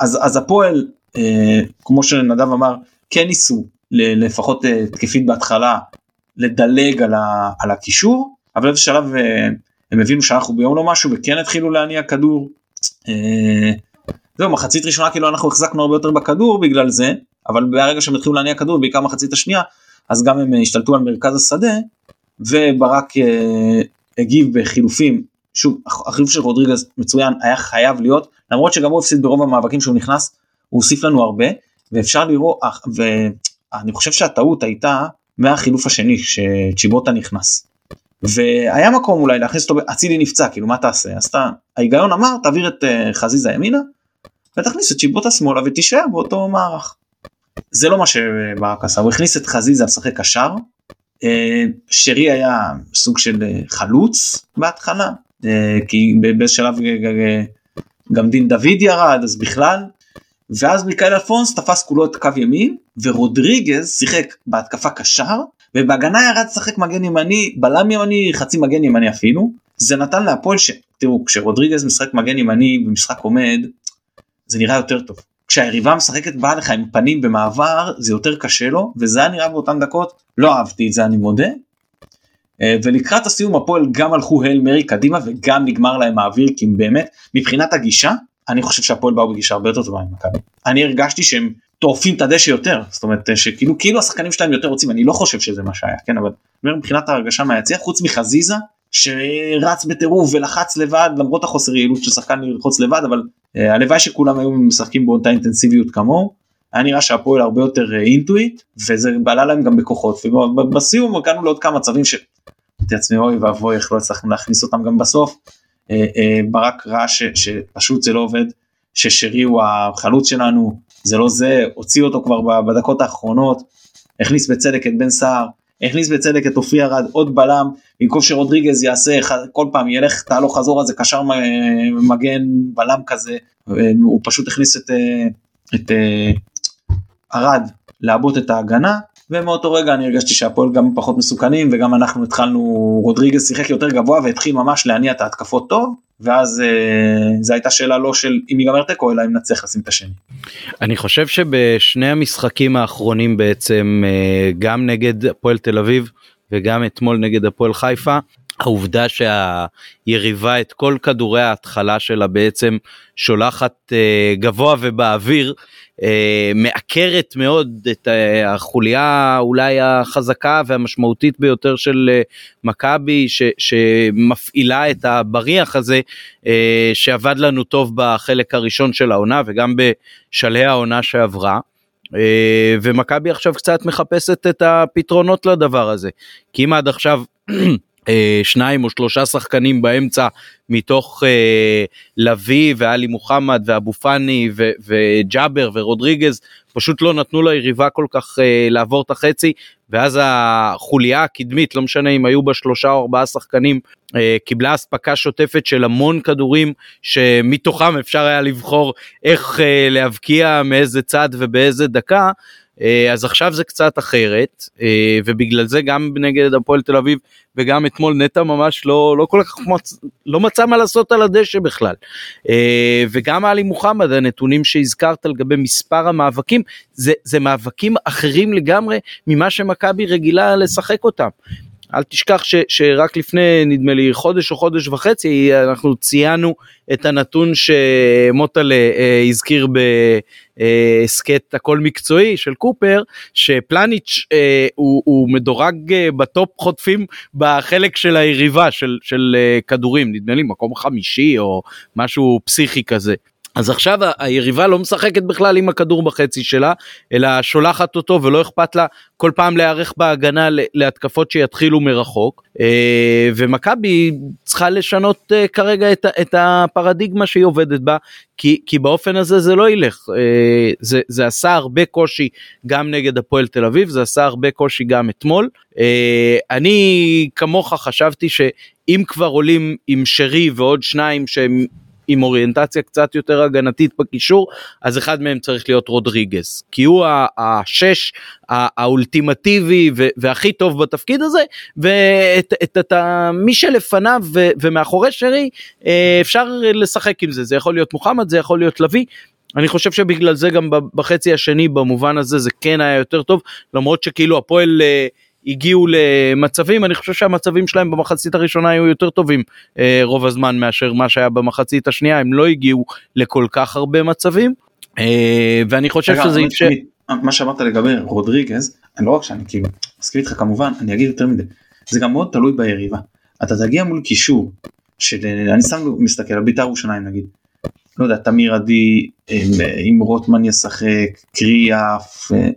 אז אז הפועל אה, כמו שנדב אמר כן ניסו לפחות תקפית בהתחלה לדלג על, ה, על הקישור אבל איזה שלב הם הבינו שאנחנו ביום לא משהו וכן התחילו להניע כדור. אה, זהו מחצית ראשונה כאילו אנחנו החזקנו הרבה יותר בכדור בגלל זה אבל ברגע שהם התחילו להניע כדור בעיקר מחצית השנייה אז גם הם השתלטו על מרכז השדה וברק אה, הגיב בחילופים שוב החילוף של רודריגז מצוין היה חייב להיות למרות שגם הוא הפסיד ברוב המאבקים שהוא נכנס הוא הוסיף לנו הרבה ואפשר לראות ואני חושב שהטעות הייתה מהחילוף השני שצ'יבוטה נכנס והיה מקום אולי להכניס אותו, אצילי נפצע, כאילו מה תעשה? אז אתה, ההיגיון אמר תעביר את uh, חזיזה ימינה ותכניס את שיבוטה שמאלה ותישאר באותו מערך. זה לא מה שברק עשה, הוא הכניס את חזיזה לשחק קשר, uh, שרי היה סוג של uh, חלוץ בהתחלה, uh, כי באיזה שלב גם דין דוד ירד אז בכלל, ואז מיקאל אלפונס תפס כולו את קו ימין ורודריגז שיחק בהתקפה קשר ובהגנה ירד לשחק מגן ימני בלם ימני חצי מגן ימני אפילו. זה נתן להפועל שתראו כשרודריגז משחק מגן ימני במשחק עומד זה נראה יותר טוב כשהיריבה משחקת באה לך עם פנים במעבר זה יותר קשה לו וזה היה נראה באותן דקות לא אהבתי את זה אני מודה. אה, ולקראת הסיום הפועל גם הלכו הל מרי קדימה וגם נגמר להם האוויר כי באמת מבחינת הגישה אני חושב שהפועל באו בגישה הרבה יותר טובה ממכבי. אני הרגשתי שהם טורפים את הדשא יותר זאת אומרת שכאילו כאילו השחקנים שלהם יותר רוצים אני לא חושב שזה מה שהיה כן אבל מבחינת ההרגשה מהיציע חוץ מחזיזה שרץ בטירוף ולחץ לבד למרות החוסר יעילות של שחקן ללחוץ לבד אבל אה, הלוואי שכולם היו משחקים באותה אינטנסיביות כמוהו. היה נראה שהפועל הרבה יותר אה, אינטואיט וזה בעלה להם גם בכוחות ובסיום הגענו לעוד כמה מצבים שאמרתי לעצמי אוי ואבוי איך לא הצלחנו להכניס אותם גם בסוף. אה, ברק ראה שפשוט זה לא עובד ששרי הוא החלוץ שלנו זה לא זה, הוציא אותו כבר בדקות האחרונות, הכניס בצדק את בן סער, הכניס בצדק את אופי ארד, עוד בלם, במקום שרודריגז יעשה כל פעם ילך תהלוך חזור הזה קשר מגן בלם כזה, הוא פשוט הכניס את, את ארד לעבות את ההגנה, ומאותו רגע אני הרגשתי שהפועל גם פחות מסוכנים וגם אנחנו התחלנו רודריגז שיחק יותר גבוה והתחיל ממש להניע את ההתקפות טוב ואז אה, זו הייתה שאלה לא של אם ייגמר תיקו אלא אם נצליח לשים את השני. אני חושב שבשני המשחקים האחרונים בעצם אה, גם נגד הפועל תל אביב וגם אתמול נגד הפועל חיפה העובדה שהיריבה את כל כדורי ההתחלה שלה בעצם שולחת אה, גבוה ובאוויר אה, מעקרת מאוד את אה, החוליה אולי החזקה והמשמעותית ביותר של אה, מכבי שמפעילה את הבריח הזה אה, שעבד לנו טוב בחלק הראשון של העונה וגם בשלהי העונה שעברה. אה, ומכבי עכשיו קצת מחפשת את הפתרונות לדבר הזה כי אם עד עכשיו שניים או שלושה שחקנים באמצע מתוך אה, לביא ואלי מוחמד ואבו פאני וג'אבר ורודריגז פשוט לא נתנו ליריבה כל כך אה, לעבור את החצי ואז החוליה הקדמית לא משנה אם היו בה שלושה או ארבעה שחקנים אה, קיבלה אספקה שוטפת של המון כדורים שמתוכם אפשר היה לבחור איך אה, להבקיע מאיזה צד ובאיזה דקה. אה, אז עכשיו זה קצת אחרת אה, ובגלל זה גם נגד הפועל תל אביב וגם אתמול נטע ממש לא לא כל כך מצ... לא מצא מה לעשות על הדשא בכלל אה, וגם עלי מוחמד הנתונים שהזכרת לגבי מספר המאבקים זה זה מאבקים אחרים לגמרי ממה שמכבי רגילה לשחק אותם. אל תשכח ש, שרק לפני נדמה לי חודש או חודש וחצי אנחנו ציינו את הנתון שמוטלה אה, הזכיר בהסכת הכל מקצועי של קופר שפלניץ' אה, הוא, הוא מדורג אה, בטופ חוטפים בחלק של היריבה של, של אה, כדורים נדמה לי מקום חמישי או משהו פסיכי כזה. אז עכשיו היריבה לא משחקת בכלל עם הכדור בחצי שלה אלא שולחת אותו ולא אכפת לה כל פעם להיערך בהגנה להתקפות שיתחילו מרחוק. אה, ומכבי צריכה לשנות אה, כרגע את הפרדיגמה שהיא עובדת בה כי, כי באופן הזה זה לא ילך. אה, זה, זה עשה הרבה קושי גם נגד הפועל תל אביב זה עשה הרבה קושי גם אתמול. אני כמוך חשבתי שאם כבר עולים עם שרי ועוד שניים שהם עם אוריינטציה קצת יותר הגנתית בקישור אז אחד מהם צריך להיות רודריגז כי הוא השש האולטימטיבי והכי טוב בתפקיד הזה ואת את, את, מי שלפניו ומאחורי שרי אה, אפשר לשחק עם זה זה יכול להיות מוחמד זה יכול להיות לביא אני חושב שבגלל זה גם בחצי השני במובן הזה זה כן היה יותר טוב למרות שכאילו הפועל אה, הגיעו למצבים אני חושב שהמצבים שלהם במחצית הראשונה היו יותר טובים אה, רוב הזמן מאשר מה שהיה במחצית השנייה הם לא הגיעו לכל כך הרבה מצבים אה, ואני חושב שזה אפשר. מה שאמרת לגבי רודריגז לא רק שאני כאילו מסכים איתך כמובן אני אגיד יותר מזה זה גם מאוד תלוי ביריבה אתה תגיע מול קישור של אני שם מסתכל על בית"ר ירושלים נגיד לא יודע תמיר עדי אם רוטמן ישחק קריאף אה,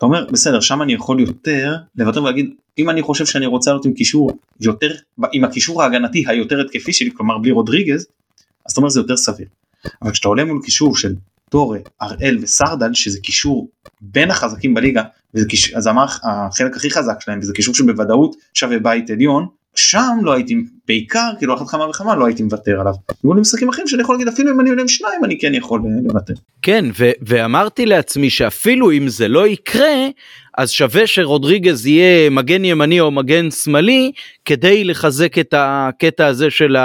אתה אומר בסדר שם אני יכול יותר לוותר ולהגיד אם אני חושב שאני רוצה לעלות עם קישור יותר עם הקישור ההגנתי היותר התקפי שלי כלומר בלי רודריגז אז אתה אומר זה יותר סביר. אבל כשאתה עולה מול קישור של טורה, הראל וסרדל שזה קישור בין החזקים בליגה וזה קישור, אז אמר החלק הכי חזק שלהם וזה קישור שבוודאות שווה בית עליון שם לא הייתי בעיקר כאילו אחת כמה וכמה לא הייתי מוותר עליו. היו לי משחקים אחרים שאני יכול להגיד אפילו אם אני עולה עם שניים אני כן יכול אה, לוותר. כן ו- ואמרתי לעצמי שאפילו אם זה לא יקרה אז שווה שרודריגז יהיה מגן ימני או מגן שמאלי כדי לחזק את הקטע הזה של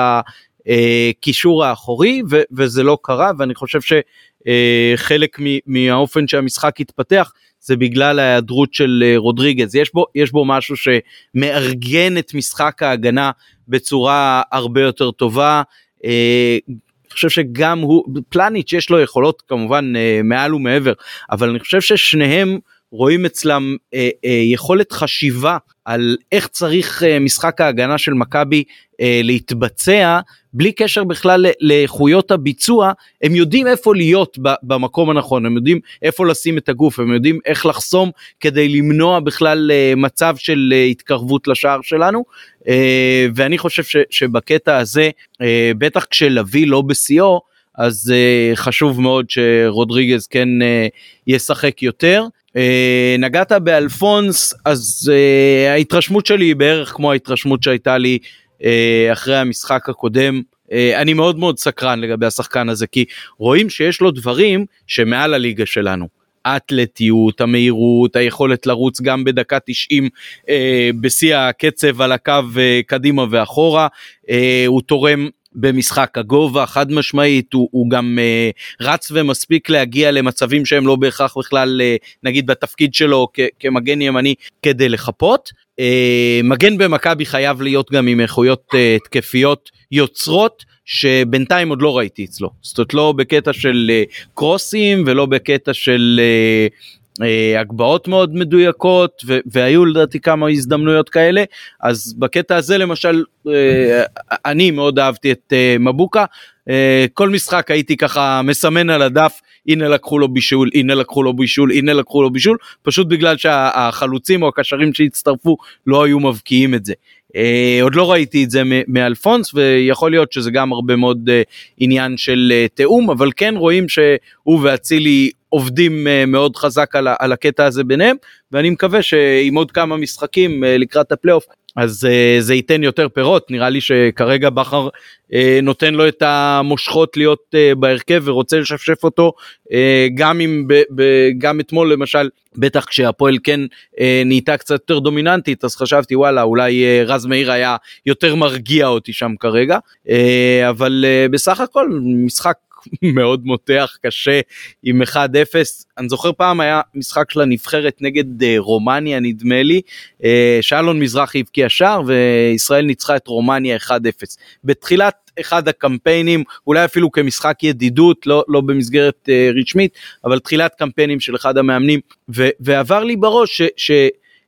הקישור האחורי ו- וזה לא קרה ואני חושב שחלק אה, מהאופן שהמשחק התפתח זה בגלל ההיעדרות של אה, רודריגז יש בו יש בו משהו שמארגן את משחק ההגנה בצורה הרבה יותר טובה. אה, אני חושב שגם הוא פלניץ' יש לו יכולות כמובן אה, מעל ומעבר אבל אני חושב ששניהם רואים אצלם אה, אה, יכולת חשיבה על איך צריך אה, משחק ההגנה של מכבי אה, להתבצע בלי קשר בכלל לאיכויות הביצוע הם יודעים איפה להיות במקום הנכון הם יודעים איפה לשים את הגוף הם יודעים איך לחסום כדי למנוע בכלל אה, מצב של אה, התקרבות לשער שלנו אה, ואני חושב ש, שבקטע הזה אה, בטח כשלוי לא בשיאו אז uh, חשוב מאוד שרודריגז כן uh, ישחק יותר. Uh, נגעת באלפונס אז uh, ההתרשמות שלי היא בערך כמו ההתרשמות שהייתה לי uh, אחרי המשחק הקודם. אני מאוד מאוד סקרן לגבי השחקן הזה כי רואים שיש לו דברים שמעל הליגה שלנו. האתלטיות, המהירות, היכולת לרוץ גם בדקה 90 אה, בשיא הקצב על הקו אה, קדימה ואחורה, אה, הוא תורם במשחק הגובה חד משמעית הוא, הוא גם uh, רץ ומספיק להגיע למצבים שהם לא בהכרח בכלל uh, נגיד בתפקיד שלו כ- כמגן ימני כדי לחפות. Uh, מגן במכבי חייב להיות גם עם איכויות uh, תקפיות יוצרות שבינתיים עוד לא ראיתי אצלו זאת אומרת לא בקטע של uh, קרוסים ולא בקטע של uh, הגבהות מאוד מדויקות ו- והיו לדעתי כמה הזדמנויות כאלה אז בקטע הזה למשל אה, אני מאוד אהבתי את אה, מבוקה כל משחק הייתי ככה מסמן על הדף הנה לקחו לו בישול הנה לקחו לו בישול הנה לקחו לו בישול פשוט בגלל שהחלוצים או הקשרים שהצטרפו לא היו מבקיעים את זה. עוד לא ראיתי את זה מאלפונס ויכול להיות שזה גם הרבה מאוד עניין של תיאום אבל כן רואים שהוא ואצילי עובדים אה, מאוד חזק על, על הקטע הזה ביניהם ואני מקווה שעם עוד כמה משחקים אה, לקראת הפלייאוף אז uh, זה ייתן יותר פירות. נראה לי שכרגע בכר נותן לו את המושכות להיות בהרכב ורוצה לשפשף אותו גם אם גם אתמול למשל בטח כשהפועל כן נהייתה קצת יותר דומיננטית אז חשבתי וואלה אולי רז מאיר היה יותר מרגיע אותי שם כרגע. אבל בסך הכל משחק מאוד מותח קשה עם 1-0 אני זוכר פעם היה משחק של הנבחרת נגד uh, רומניה נדמה לי. uh, שאלון מזרחי הבקיע שער וישראל ניצחה את רומניה 1-0 בתחילת אחד הקמפיינים אולי אפילו כמשחק ידידות לא לא במסגרת uh, רשמית אבל תחילת קמפיינים של אחד המאמנים ו- ועבר לי בראש ש, ש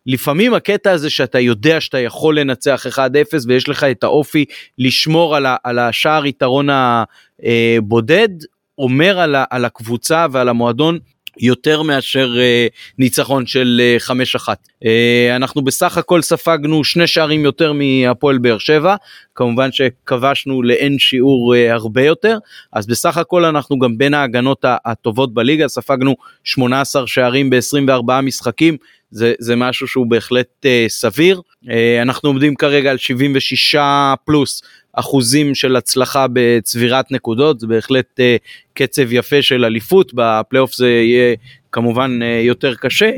לפעמים הקטע הזה שאתה יודע שאתה יכול לנצח 1-0 ויש לך את האופי לשמור על, ה, על השער יתרון הבודד, אומר על, ה, על הקבוצה ועל המועדון יותר מאשר uh, ניצחון של uh, 5-1. Uh, אנחנו בסך הכל ספגנו שני שערים יותר מהפועל באר שבע, כמובן שכבשנו לאין שיעור uh, הרבה יותר, אז בסך הכל אנחנו גם בין ההגנות הטובות בליגה, ספגנו 18 שערים ב-24 משחקים, זה, זה משהו שהוא בהחלט uh, סביר. Uh, אנחנו עומדים כרגע על 76 פלוס אחוזים של הצלחה בצבירת נקודות, זה בהחלט uh, קצב יפה של אליפות, בפלייאוף זה יהיה כמובן אה, יותר קשה.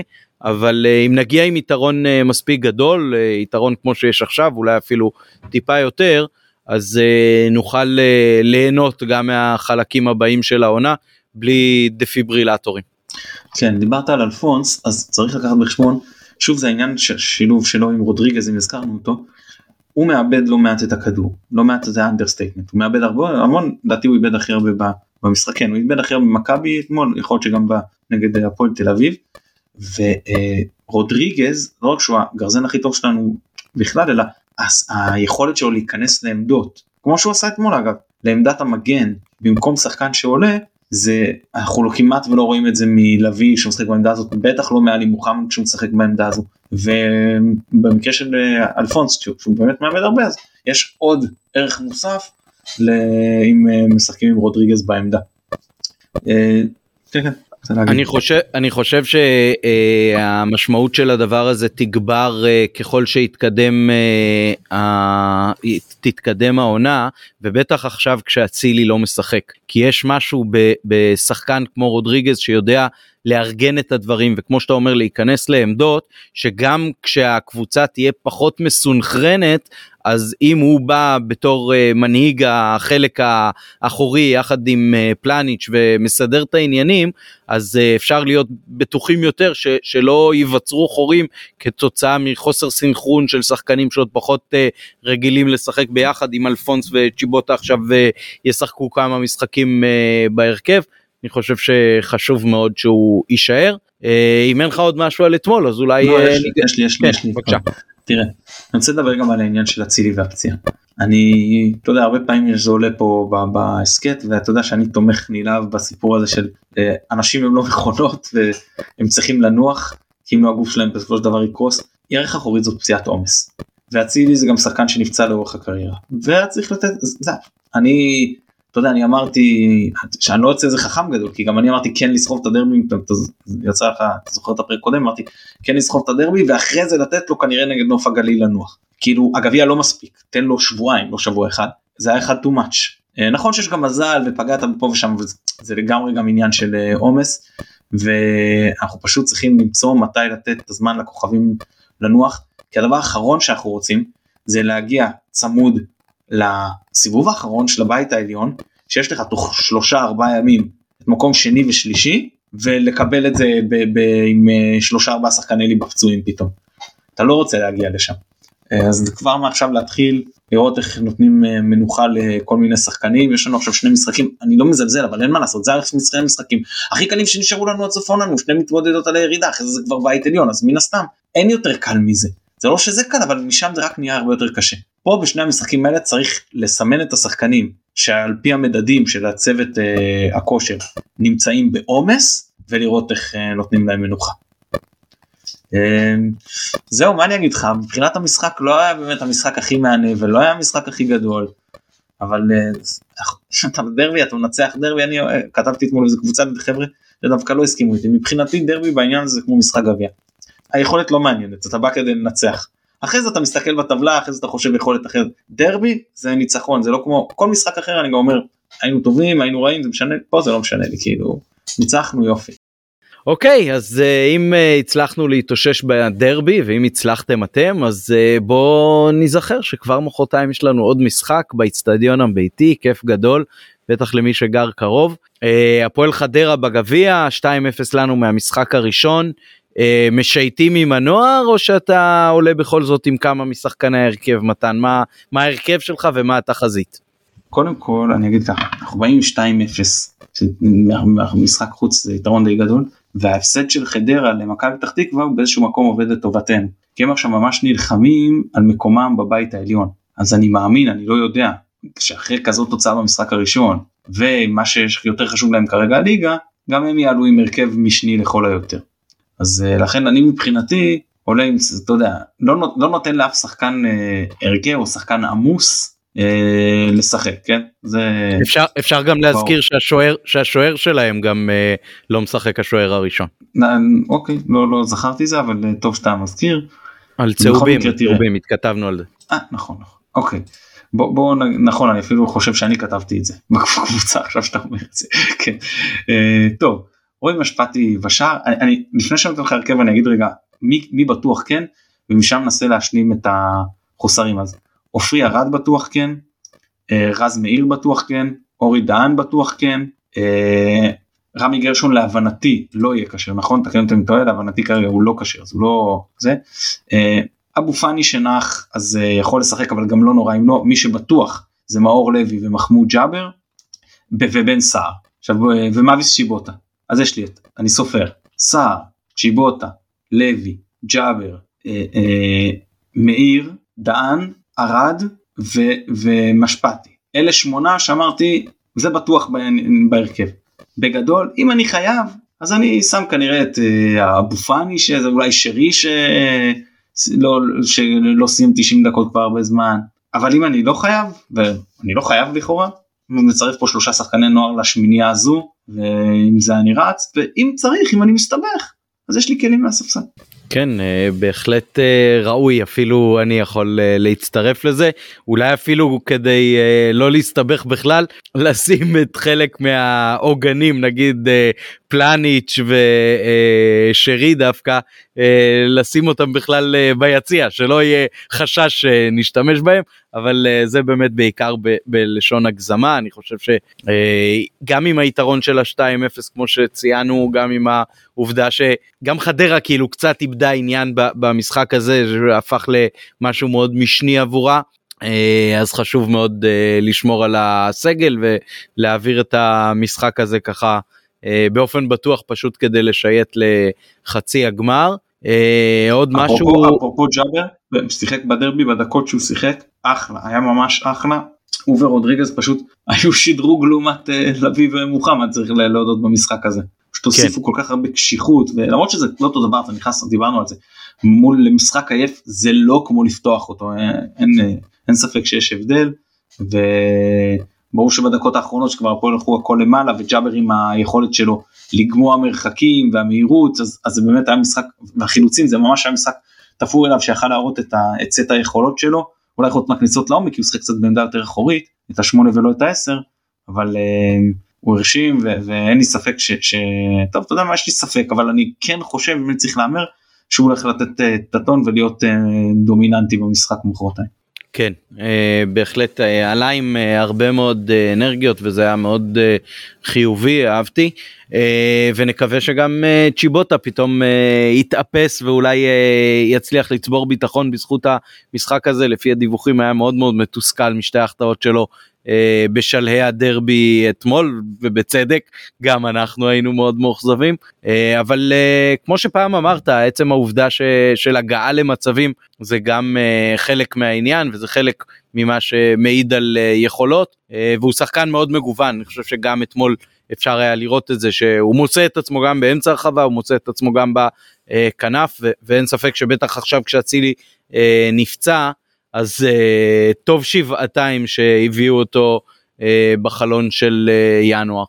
אבל אה, אם נגיע עם יתרון מספיק גדול, יתרון כמו שיש עכשיו, אולי אפילו טיפה יותר, אז נוכל ליהנות גם מהחלקים הבאים של העונה בלי דפיברילטורים. כן דיברת על אלפונס אז צריך לקחת בחשבון שוב זה העניין של שילוב שלו עם רודריגז אם הזכרנו אותו. הוא מאבד לא מעט את הכדור לא מעט זה understatement הוא מאבד הרבה המון לדעתי הוא איבד הכי הרבה במשחק כן הוא איבד הכי הרבה במכבי אתמול יכול להיות שגם נגד הפועל תל אביב. ורודריגז לא רק שהוא הגרזן הכי טוב שלנו בכלל אלא היכולת שלו להיכנס לעמדות כמו שהוא עשה אתמול אגב לעמדת המגן במקום שחקן שעולה זה אנחנו לא כמעט ולא רואים את זה מלוי שמשחק בעמדה הזאת בטח לא מעלי מוחמד כשהוא משחק בעמדה הזו ובמקרה של אה, אלפונס שהוא באמת מאבד הרבה אז יש עוד ערך מוסף אם אה, משחקים עם רודריגז בעמדה. אה, כן, כן. אני חושב אני חושב שהמשמעות של הדבר הזה תגבר ככל שיתקדם תתקדם העונה ובטח עכשיו כשאצילי לא משחק. כי יש משהו בשחקן כמו רודריגז שיודע לארגן את הדברים וכמו שאתה אומר להיכנס לעמדות שגם כשהקבוצה תהיה פחות מסונכרנת אז אם הוא בא בתור uh, מנהיג החלק האחורי יחד עם uh, פלניץ' ומסדר את העניינים אז uh, אפשר להיות בטוחים יותר ש, שלא ייווצרו חורים כתוצאה מחוסר סינכרון של שחקנים שעוד פחות רגילים לשחק ביחד עם אלפונס וצ'יבוטה עכשיו ישחקו כמה משחקים בהרכב. אני חושב שחשוב מאוד שהוא יישאר. אה, אם אין לך עוד משהו על אתמול אז אולי... לא, יש לי, יש לי, יש לי, כן, בבקשה. תראה, אני רוצה לדבר גם על העניין של אצילי והפציעה. אני, אתה יודע, הרבה פעמים זה עולה פה בהסכת ואתה יודע שאני תומך נלהב בסיפור הזה של אה, אנשים הם לא מכונות *laughs* והם צריכים לנוח כי אם לא הגוף שלהם בסופו של דבר יקרוס. ירך אחורית זאת פציעת עומס. ואצילי זה גם שחקן שנפצע לאורך הקריירה. וצריך לתת, זה, אני אתה יודע אני אמרתי שאני לא יוצא איזה חכם גדול כי גם אני אמרתי כן לסחוב את הדרבי יצא לך אתה זוכר את הפרק קודם אמרתי כן לסחוב את הדרבי ואחרי זה לתת לו כנראה נגד נוף הגליל לנוח. כאילו הגביע לא מספיק תן לו שבועיים לא שבוע אחד זה היה אחד too much. אה, נכון שיש גם מזל ופגעת פה ושם וזה לגמרי גם עניין של אה, עומס ואנחנו פשוט צריכים למצוא מתי לתת את הזמן לכוכבים לנוח כי הדבר האחרון שאנחנו רוצים זה להגיע צמוד לסיבוב האחרון של הבית העליון שיש לך תוך שלושה ארבעה ימים את מקום שני ושלישי ולקבל את זה ב- ב- עם אה, שלושה ארבעה שחקני ליבה פצועים פתאום. אתה לא רוצה להגיע לשם. אה, אז כבר מעכשיו להתחיל לראות איך נותנים אה, מנוחה לכל מיני שחקנים יש לנו עכשיו שני משחקים אני לא מזלזל אבל אין מה לעשות זה שני משחקים הכי קלים שנשארו לנו עד סוף העונה שני מתמודדות על הירידה אחרי זה זה כבר בית עליון אז מן הסתם אין יותר קל מזה זה לא שזה קל אבל משם זה רק נהיה הרבה יותר קשה. פה בשני המשחקים האלה צריך לסמן את השחקנים שעל פי המדדים של הצוות אה, הכושר נמצאים בעומס ולראות איך אה, נותנים להם מנוחה. אה, זהו מה אני אגיד לך מבחינת המשחק לא היה באמת המשחק הכי מהנה ולא היה המשחק הכי גדול. אבל אה, *laughs* אתה בדרבי אתה מנצח דרבי אני אה, כתבתי אתמול איזה קבוצה חבר'ה שדווקא לא הסכימו איתי מבחינתי דרבי בעניין הזה כמו משחק גביע. היכולת לא מעניינת אתה בא כדי לנצח. אחרי זה אתה מסתכל בטבלה אחרי זה אתה חושב יכולת אחרת דרבי זה ניצחון זה לא כמו כל משחק אחר אני גם אומר היינו טובים היינו רעים זה משנה פה זה לא משנה לי כאילו ניצחנו יופי. אוקיי אז uh, אם uh, הצלחנו להתאושש בדרבי ואם הצלחתם אתם אז uh, בואו נזכר שכבר מחרתיים יש לנו עוד משחק באיצטדיון הביתי כיף גדול בטח למי שגר קרוב. Uh, הפועל חדרה בגביע 2-0 לנו מהמשחק הראשון משייטים עם הנוער או שאתה עולה בכל זאת עם כמה משחקני ההרכב מתן מה מה ההרכב שלך ומה התחזית. קודם כל אני אגיד ככה אנחנו באים 2-0 משחק חוץ זה יתרון די גדול וההפסד של חדרה למכבי פתח תקווה הוא באיזשהו מקום עובד לטובתנו כי הם עכשיו ממש נלחמים על מקומם בבית העליון אז אני מאמין אני לא יודע שאחרי כזאת תוצאה במשחק הראשון ומה שיותר חשוב להם כרגע הליגה גם הם יעלו עם הרכב משני לכל היותר. אז uh, לכן אני מבחינתי עולה עם אתה יודע לא, לא נותן לאף שחקן uh, הרכב או שחקן עמוס uh, לשחק כן זה אפשר אפשר גם להזכיר שהשוער שהשוער שלהם גם uh, לא משחק השוער הראשון. אוקיי לא לא זכרתי זה אבל טוב שאתה מזכיר. על צהובים צהובים התכתבנו על זה. 아, נכון נכון אוקיי. בוא, בוא נכון אני אפילו חושב שאני כתבתי את זה *laughs* בקבוצה עכשיו שאתה אומר את זה כן uh, טוב רועי משפטי ושער אני, אני לפני שאני נותן לך הרכב אני אגיד רגע מי, מי בטוח כן? ומשם ננסה להשלים את החוסרים. אז עופרי ארד בטוח כן אה, רז מאיר בטוח כן אורי דהן בטוח כן אה, רמי גרשון להבנתי לא יהיה כשר נכון? תקן אותי אם טועה להבנתי כרגע הוא לא כשר אז הוא לא זה. אה, אבו פאני שנח אז יכול לשחק אבל גם לא נורא אם לא מי שבטוח זה מאור לוי ומחמוד ג'אבר ובן סער. עכשיו ומאביס שיבוטה אז יש לי את, אני סופר, סער, צ'יבוטה, לוי, ג'אבר, אה, אה, מאיר, דהן, ארד ו, ומשפטי. אלה שמונה שאמרתי, זה בטוח בהרכב. בגדול, אם אני חייב, אז אני שם כנראה את אה, אבו פאני, שזה אולי שרי שלא, שלא סיים 90 דקות כבר הרבה זמן, אבל אם אני לא חייב, ואני לא חייב לכאורה, מצרף פה שלושה שחקני נוער לשמינייה הזו, ואם זה אני רץ ואם צריך אם אני מסתבך אז יש לי כלים מהספסל. כן אה, בהחלט אה, ראוי אפילו אני יכול אה, להצטרף לזה אולי אפילו כדי לא להסתבך בכלל *laughs* לשים את חלק מהעוגנים נגיד פלניץ' ושרי דווקא לשים אותם בכלל ביציע שלא יהיה חשש שנשתמש בהם אבל זה באמת בעיקר ב- בלשון הגזמה. אני חושב שגם עם היתרון של ה-2-0 כמו שציינו גם עם העובדה שגם חדרה כאילו קצת איבדה עניין במשחק הזה שהפך למשהו מאוד משני עבורה. אה, אז חשוב מאוד אה, לשמור על הסגל ולהעביר את המשחק הזה ככה אה, באופן בטוח פשוט כדי לשייט לחצי הגמר. עוד משהו אפרופו ג'אבר שיחק בדרבי בדקות שהוא שיחק אחלה היה ממש אחלה הוא ורודריגז פשוט *laughs* היו שדרוג לעומת לביא ומוחמד צריך להודות במשחק הזה. פשוט הוסיפו כן. כל כך הרבה קשיחות ולמרות שזה לא אותו דבר אתה נכנס דיברנו על זה מול משחק עייף זה לא כמו לפתוח אותו אין, אין, אין ספק שיש הבדל וברור שבדקות האחרונות שכבר הפועל הלכו הכל למעלה וג'אבר עם היכולת שלו לגמוע מרחקים והמהירות אז, אז זה באמת היה משחק והחילוצים זה ממש היה משחק תפור אליו שיכל להראות את, ה, את סט היכולות שלו אולי יכולות מהכניסות לעומק כי הוא שחק קצת בעמדה יותר אחורית את השמונה ולא את העשר אבל. Uh, הוא הרשים ואין לי ספק ש... ש... טוב אתה יודע מה יש לי ספק אבל אני כן חושב באמת צריך להמר שהוא הולך לתת את הטון ולהיות דומיננטי במשחק מחרתיים. כן, אה, בהחלט אה, עלה עם אה, הרבה מאוד אנרגיות וזה היה מאוד חיובי, אהבתי. ונקווה שגם צ'יבוטה פתאום יתאפס ואולי יצליח לצבור ביטחון בזכות המשחק הזה, לפי הדיווחים היה מאוד מאוד מתוסכל משתי ההחטאות שלו בשלהי הדרבי אתמול ובצדק גם אנחנו היינו מאוד מאוכזבים. אה, אבל אה, כמו שפעם אמרת עצם העובדה ש, של הגעה למצבים זה גם חלק מהעניין וזה חלק ממה שמעיד על יכולות. והוא שחקן מאוד מגוון אני חושב שגם אתמול אפשר היה לראות את זה שהוא מוצא את עצמו גם באמצע הרחבה הוא מוצא את עצמו גם בכנף ואין ספק שבטח עכשיו כשאצילי נפצע אז uh, טוב שבעתיים שהביאו אותו uh, בחלון של uh, ינואר.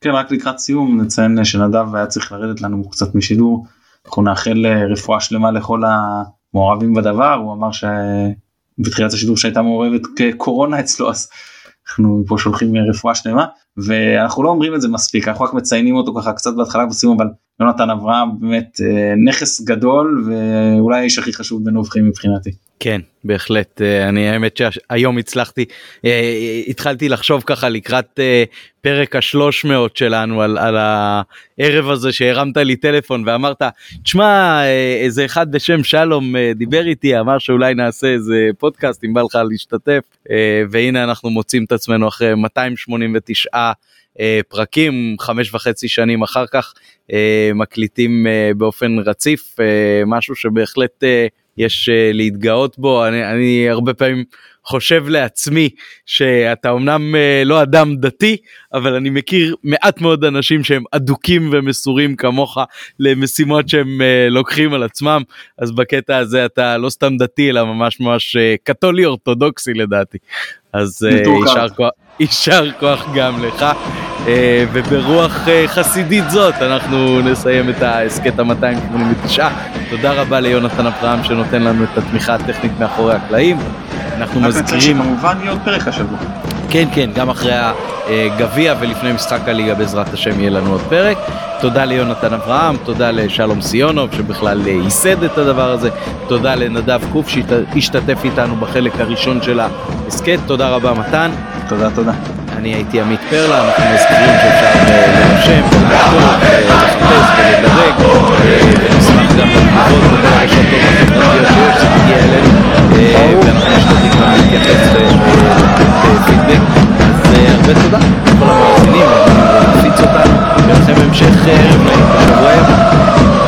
כן רק לקראת סיום נציין שנדב היה צריך לרדת לנו קצת משידור אנחנו נאחל רפואה שלמה לכל המעורבים בדבר הוא אמר שבתחילת השידור שהייתה מעורבת כקורונה אצלו אז אנחנו פה שולחים רפואה שלמה ואנחנו לא אומרים את זה מספיק אנחנו רק מציינים אותו ככה קצת בהתחלה בסיום אבל יונתן אברהם באמת נכס גדול ואולי האיש הכי חשוב בנובחים מבחינתי. כן בהחלט אה, אני האמת שהיום הצלחתי אה, התחלתי לחשוב ככה לקראת אה, פרק השלוש מאות שלנו על, על הערב הזה שהרמת לי טלפון ואמרת תשמע איזה אחד בשם שלום דיבר איתי אמר שאולי נעשה איזה פודקאסט אם בא לך להשתתף. והנה אנחנו מוצאים את עצמנו אחרי 289 פרקים חמש וחצי שנים אחר כך מקליטים באופן רציף משהו שבהחלט יש uh, להתגאות בו. אני, אני הרבה פעמים חושב לעצמי שאתה אמנם uh, לא אדם דתי אבל אני מכיר מעט מאוד אנשים שהם אדוקים ומסורים כמוך למשימות שהם uh, לוקחים על עצמם. אז בקטע הזה אתה לא סתם דתי אלא ממש ממש קתולי אורתודוקסי לדעתי. אז יישר כוח, יישר כוח גם לך. אה, וברוח אה, חסידית זאת אנחנו נסיים את ההסכת ה-289. תודה רבה ליונתן אברהם שנותן לנו את התמיכה הטכנית מאחורי הקלעים. אנחנו מזכירים... כמובן יהיה עוד פרק השבוע. כן, כן, גם אחרי הגביע ולפני משחק הליגה בעזרת השם יהיה לנו עוד פרק. תודה ליונתן אברהם, תודה לשלום סיונוב שבכלל אה, ייסד את הדבר הזה, תודה לנדב קוף שהשתתף איתנו בחלק הראשון של ההסכת, תודה רבה מתן. תודה, תודה. אני הייתי עמית פרלה, אנחנו מזכירים שאפשר אה, להירשם ולעקוב אה, ולדרג, ונשמח גם לתגובות בכל הרשתות החברתיות שיש, זה מגיע אלינו. ואנחנו משתדלים גם להתייחס אה, לפידבק, אז אה, הרבה תודה לכל המאזינים, אה, להפיץ אותנו, ולכם המשך ערב נעים, חבר'ה.